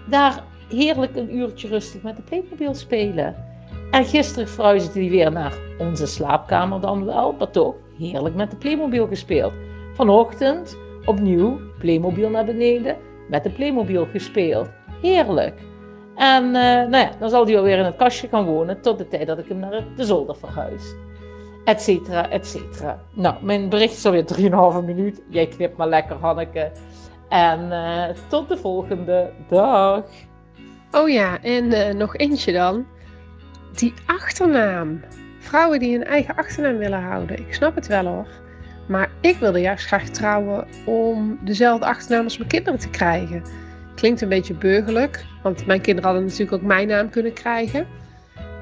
daar heerlijk een uurtje rustig met de Playmobil spelen. En gisteren verhuisde hij weer naar onze slaapkamer dan wel, maar toch heerlijk met de Playmobil gespeeld. Vanochtend opnieuw Playmobil naar beneden, met de Playmobil gespeeld. Heerlijk. En uh, nou ja, dan zal hij alweer in het kastje gaan wonen tot de tijd dat ik hem naar de zolder verhuis. Etcetera, etcetera. Nou, mijn bericht is alweer 3,5 minuut. Jij knipt maar lekker, Hanneke. En uh, tot de volgende dag. Oh ja, en uh, nog eentje dan. Die achternaam. Vrouwen die hun eigen achternaam willen houden. Ik snap het wel hoor. Maar ik wilde juist graag trouwen om dezelfde achternaam als mijn kinderen te krijgen. Klinkt een beetje burgerlijk, want mijn kinderen hadden natuurlijk ook mijn naam kunnen krijgen.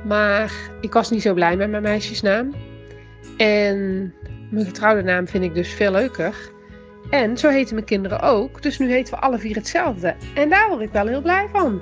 Maar ik was niet zo blij met mijn meisjesnaam. En mijn getrouwde naam vind ik dus veel leuker. En zo heten mijn kinderen ook. Dus nu heten we alle vier hetzelfde. En daar word ik wel heel blij van.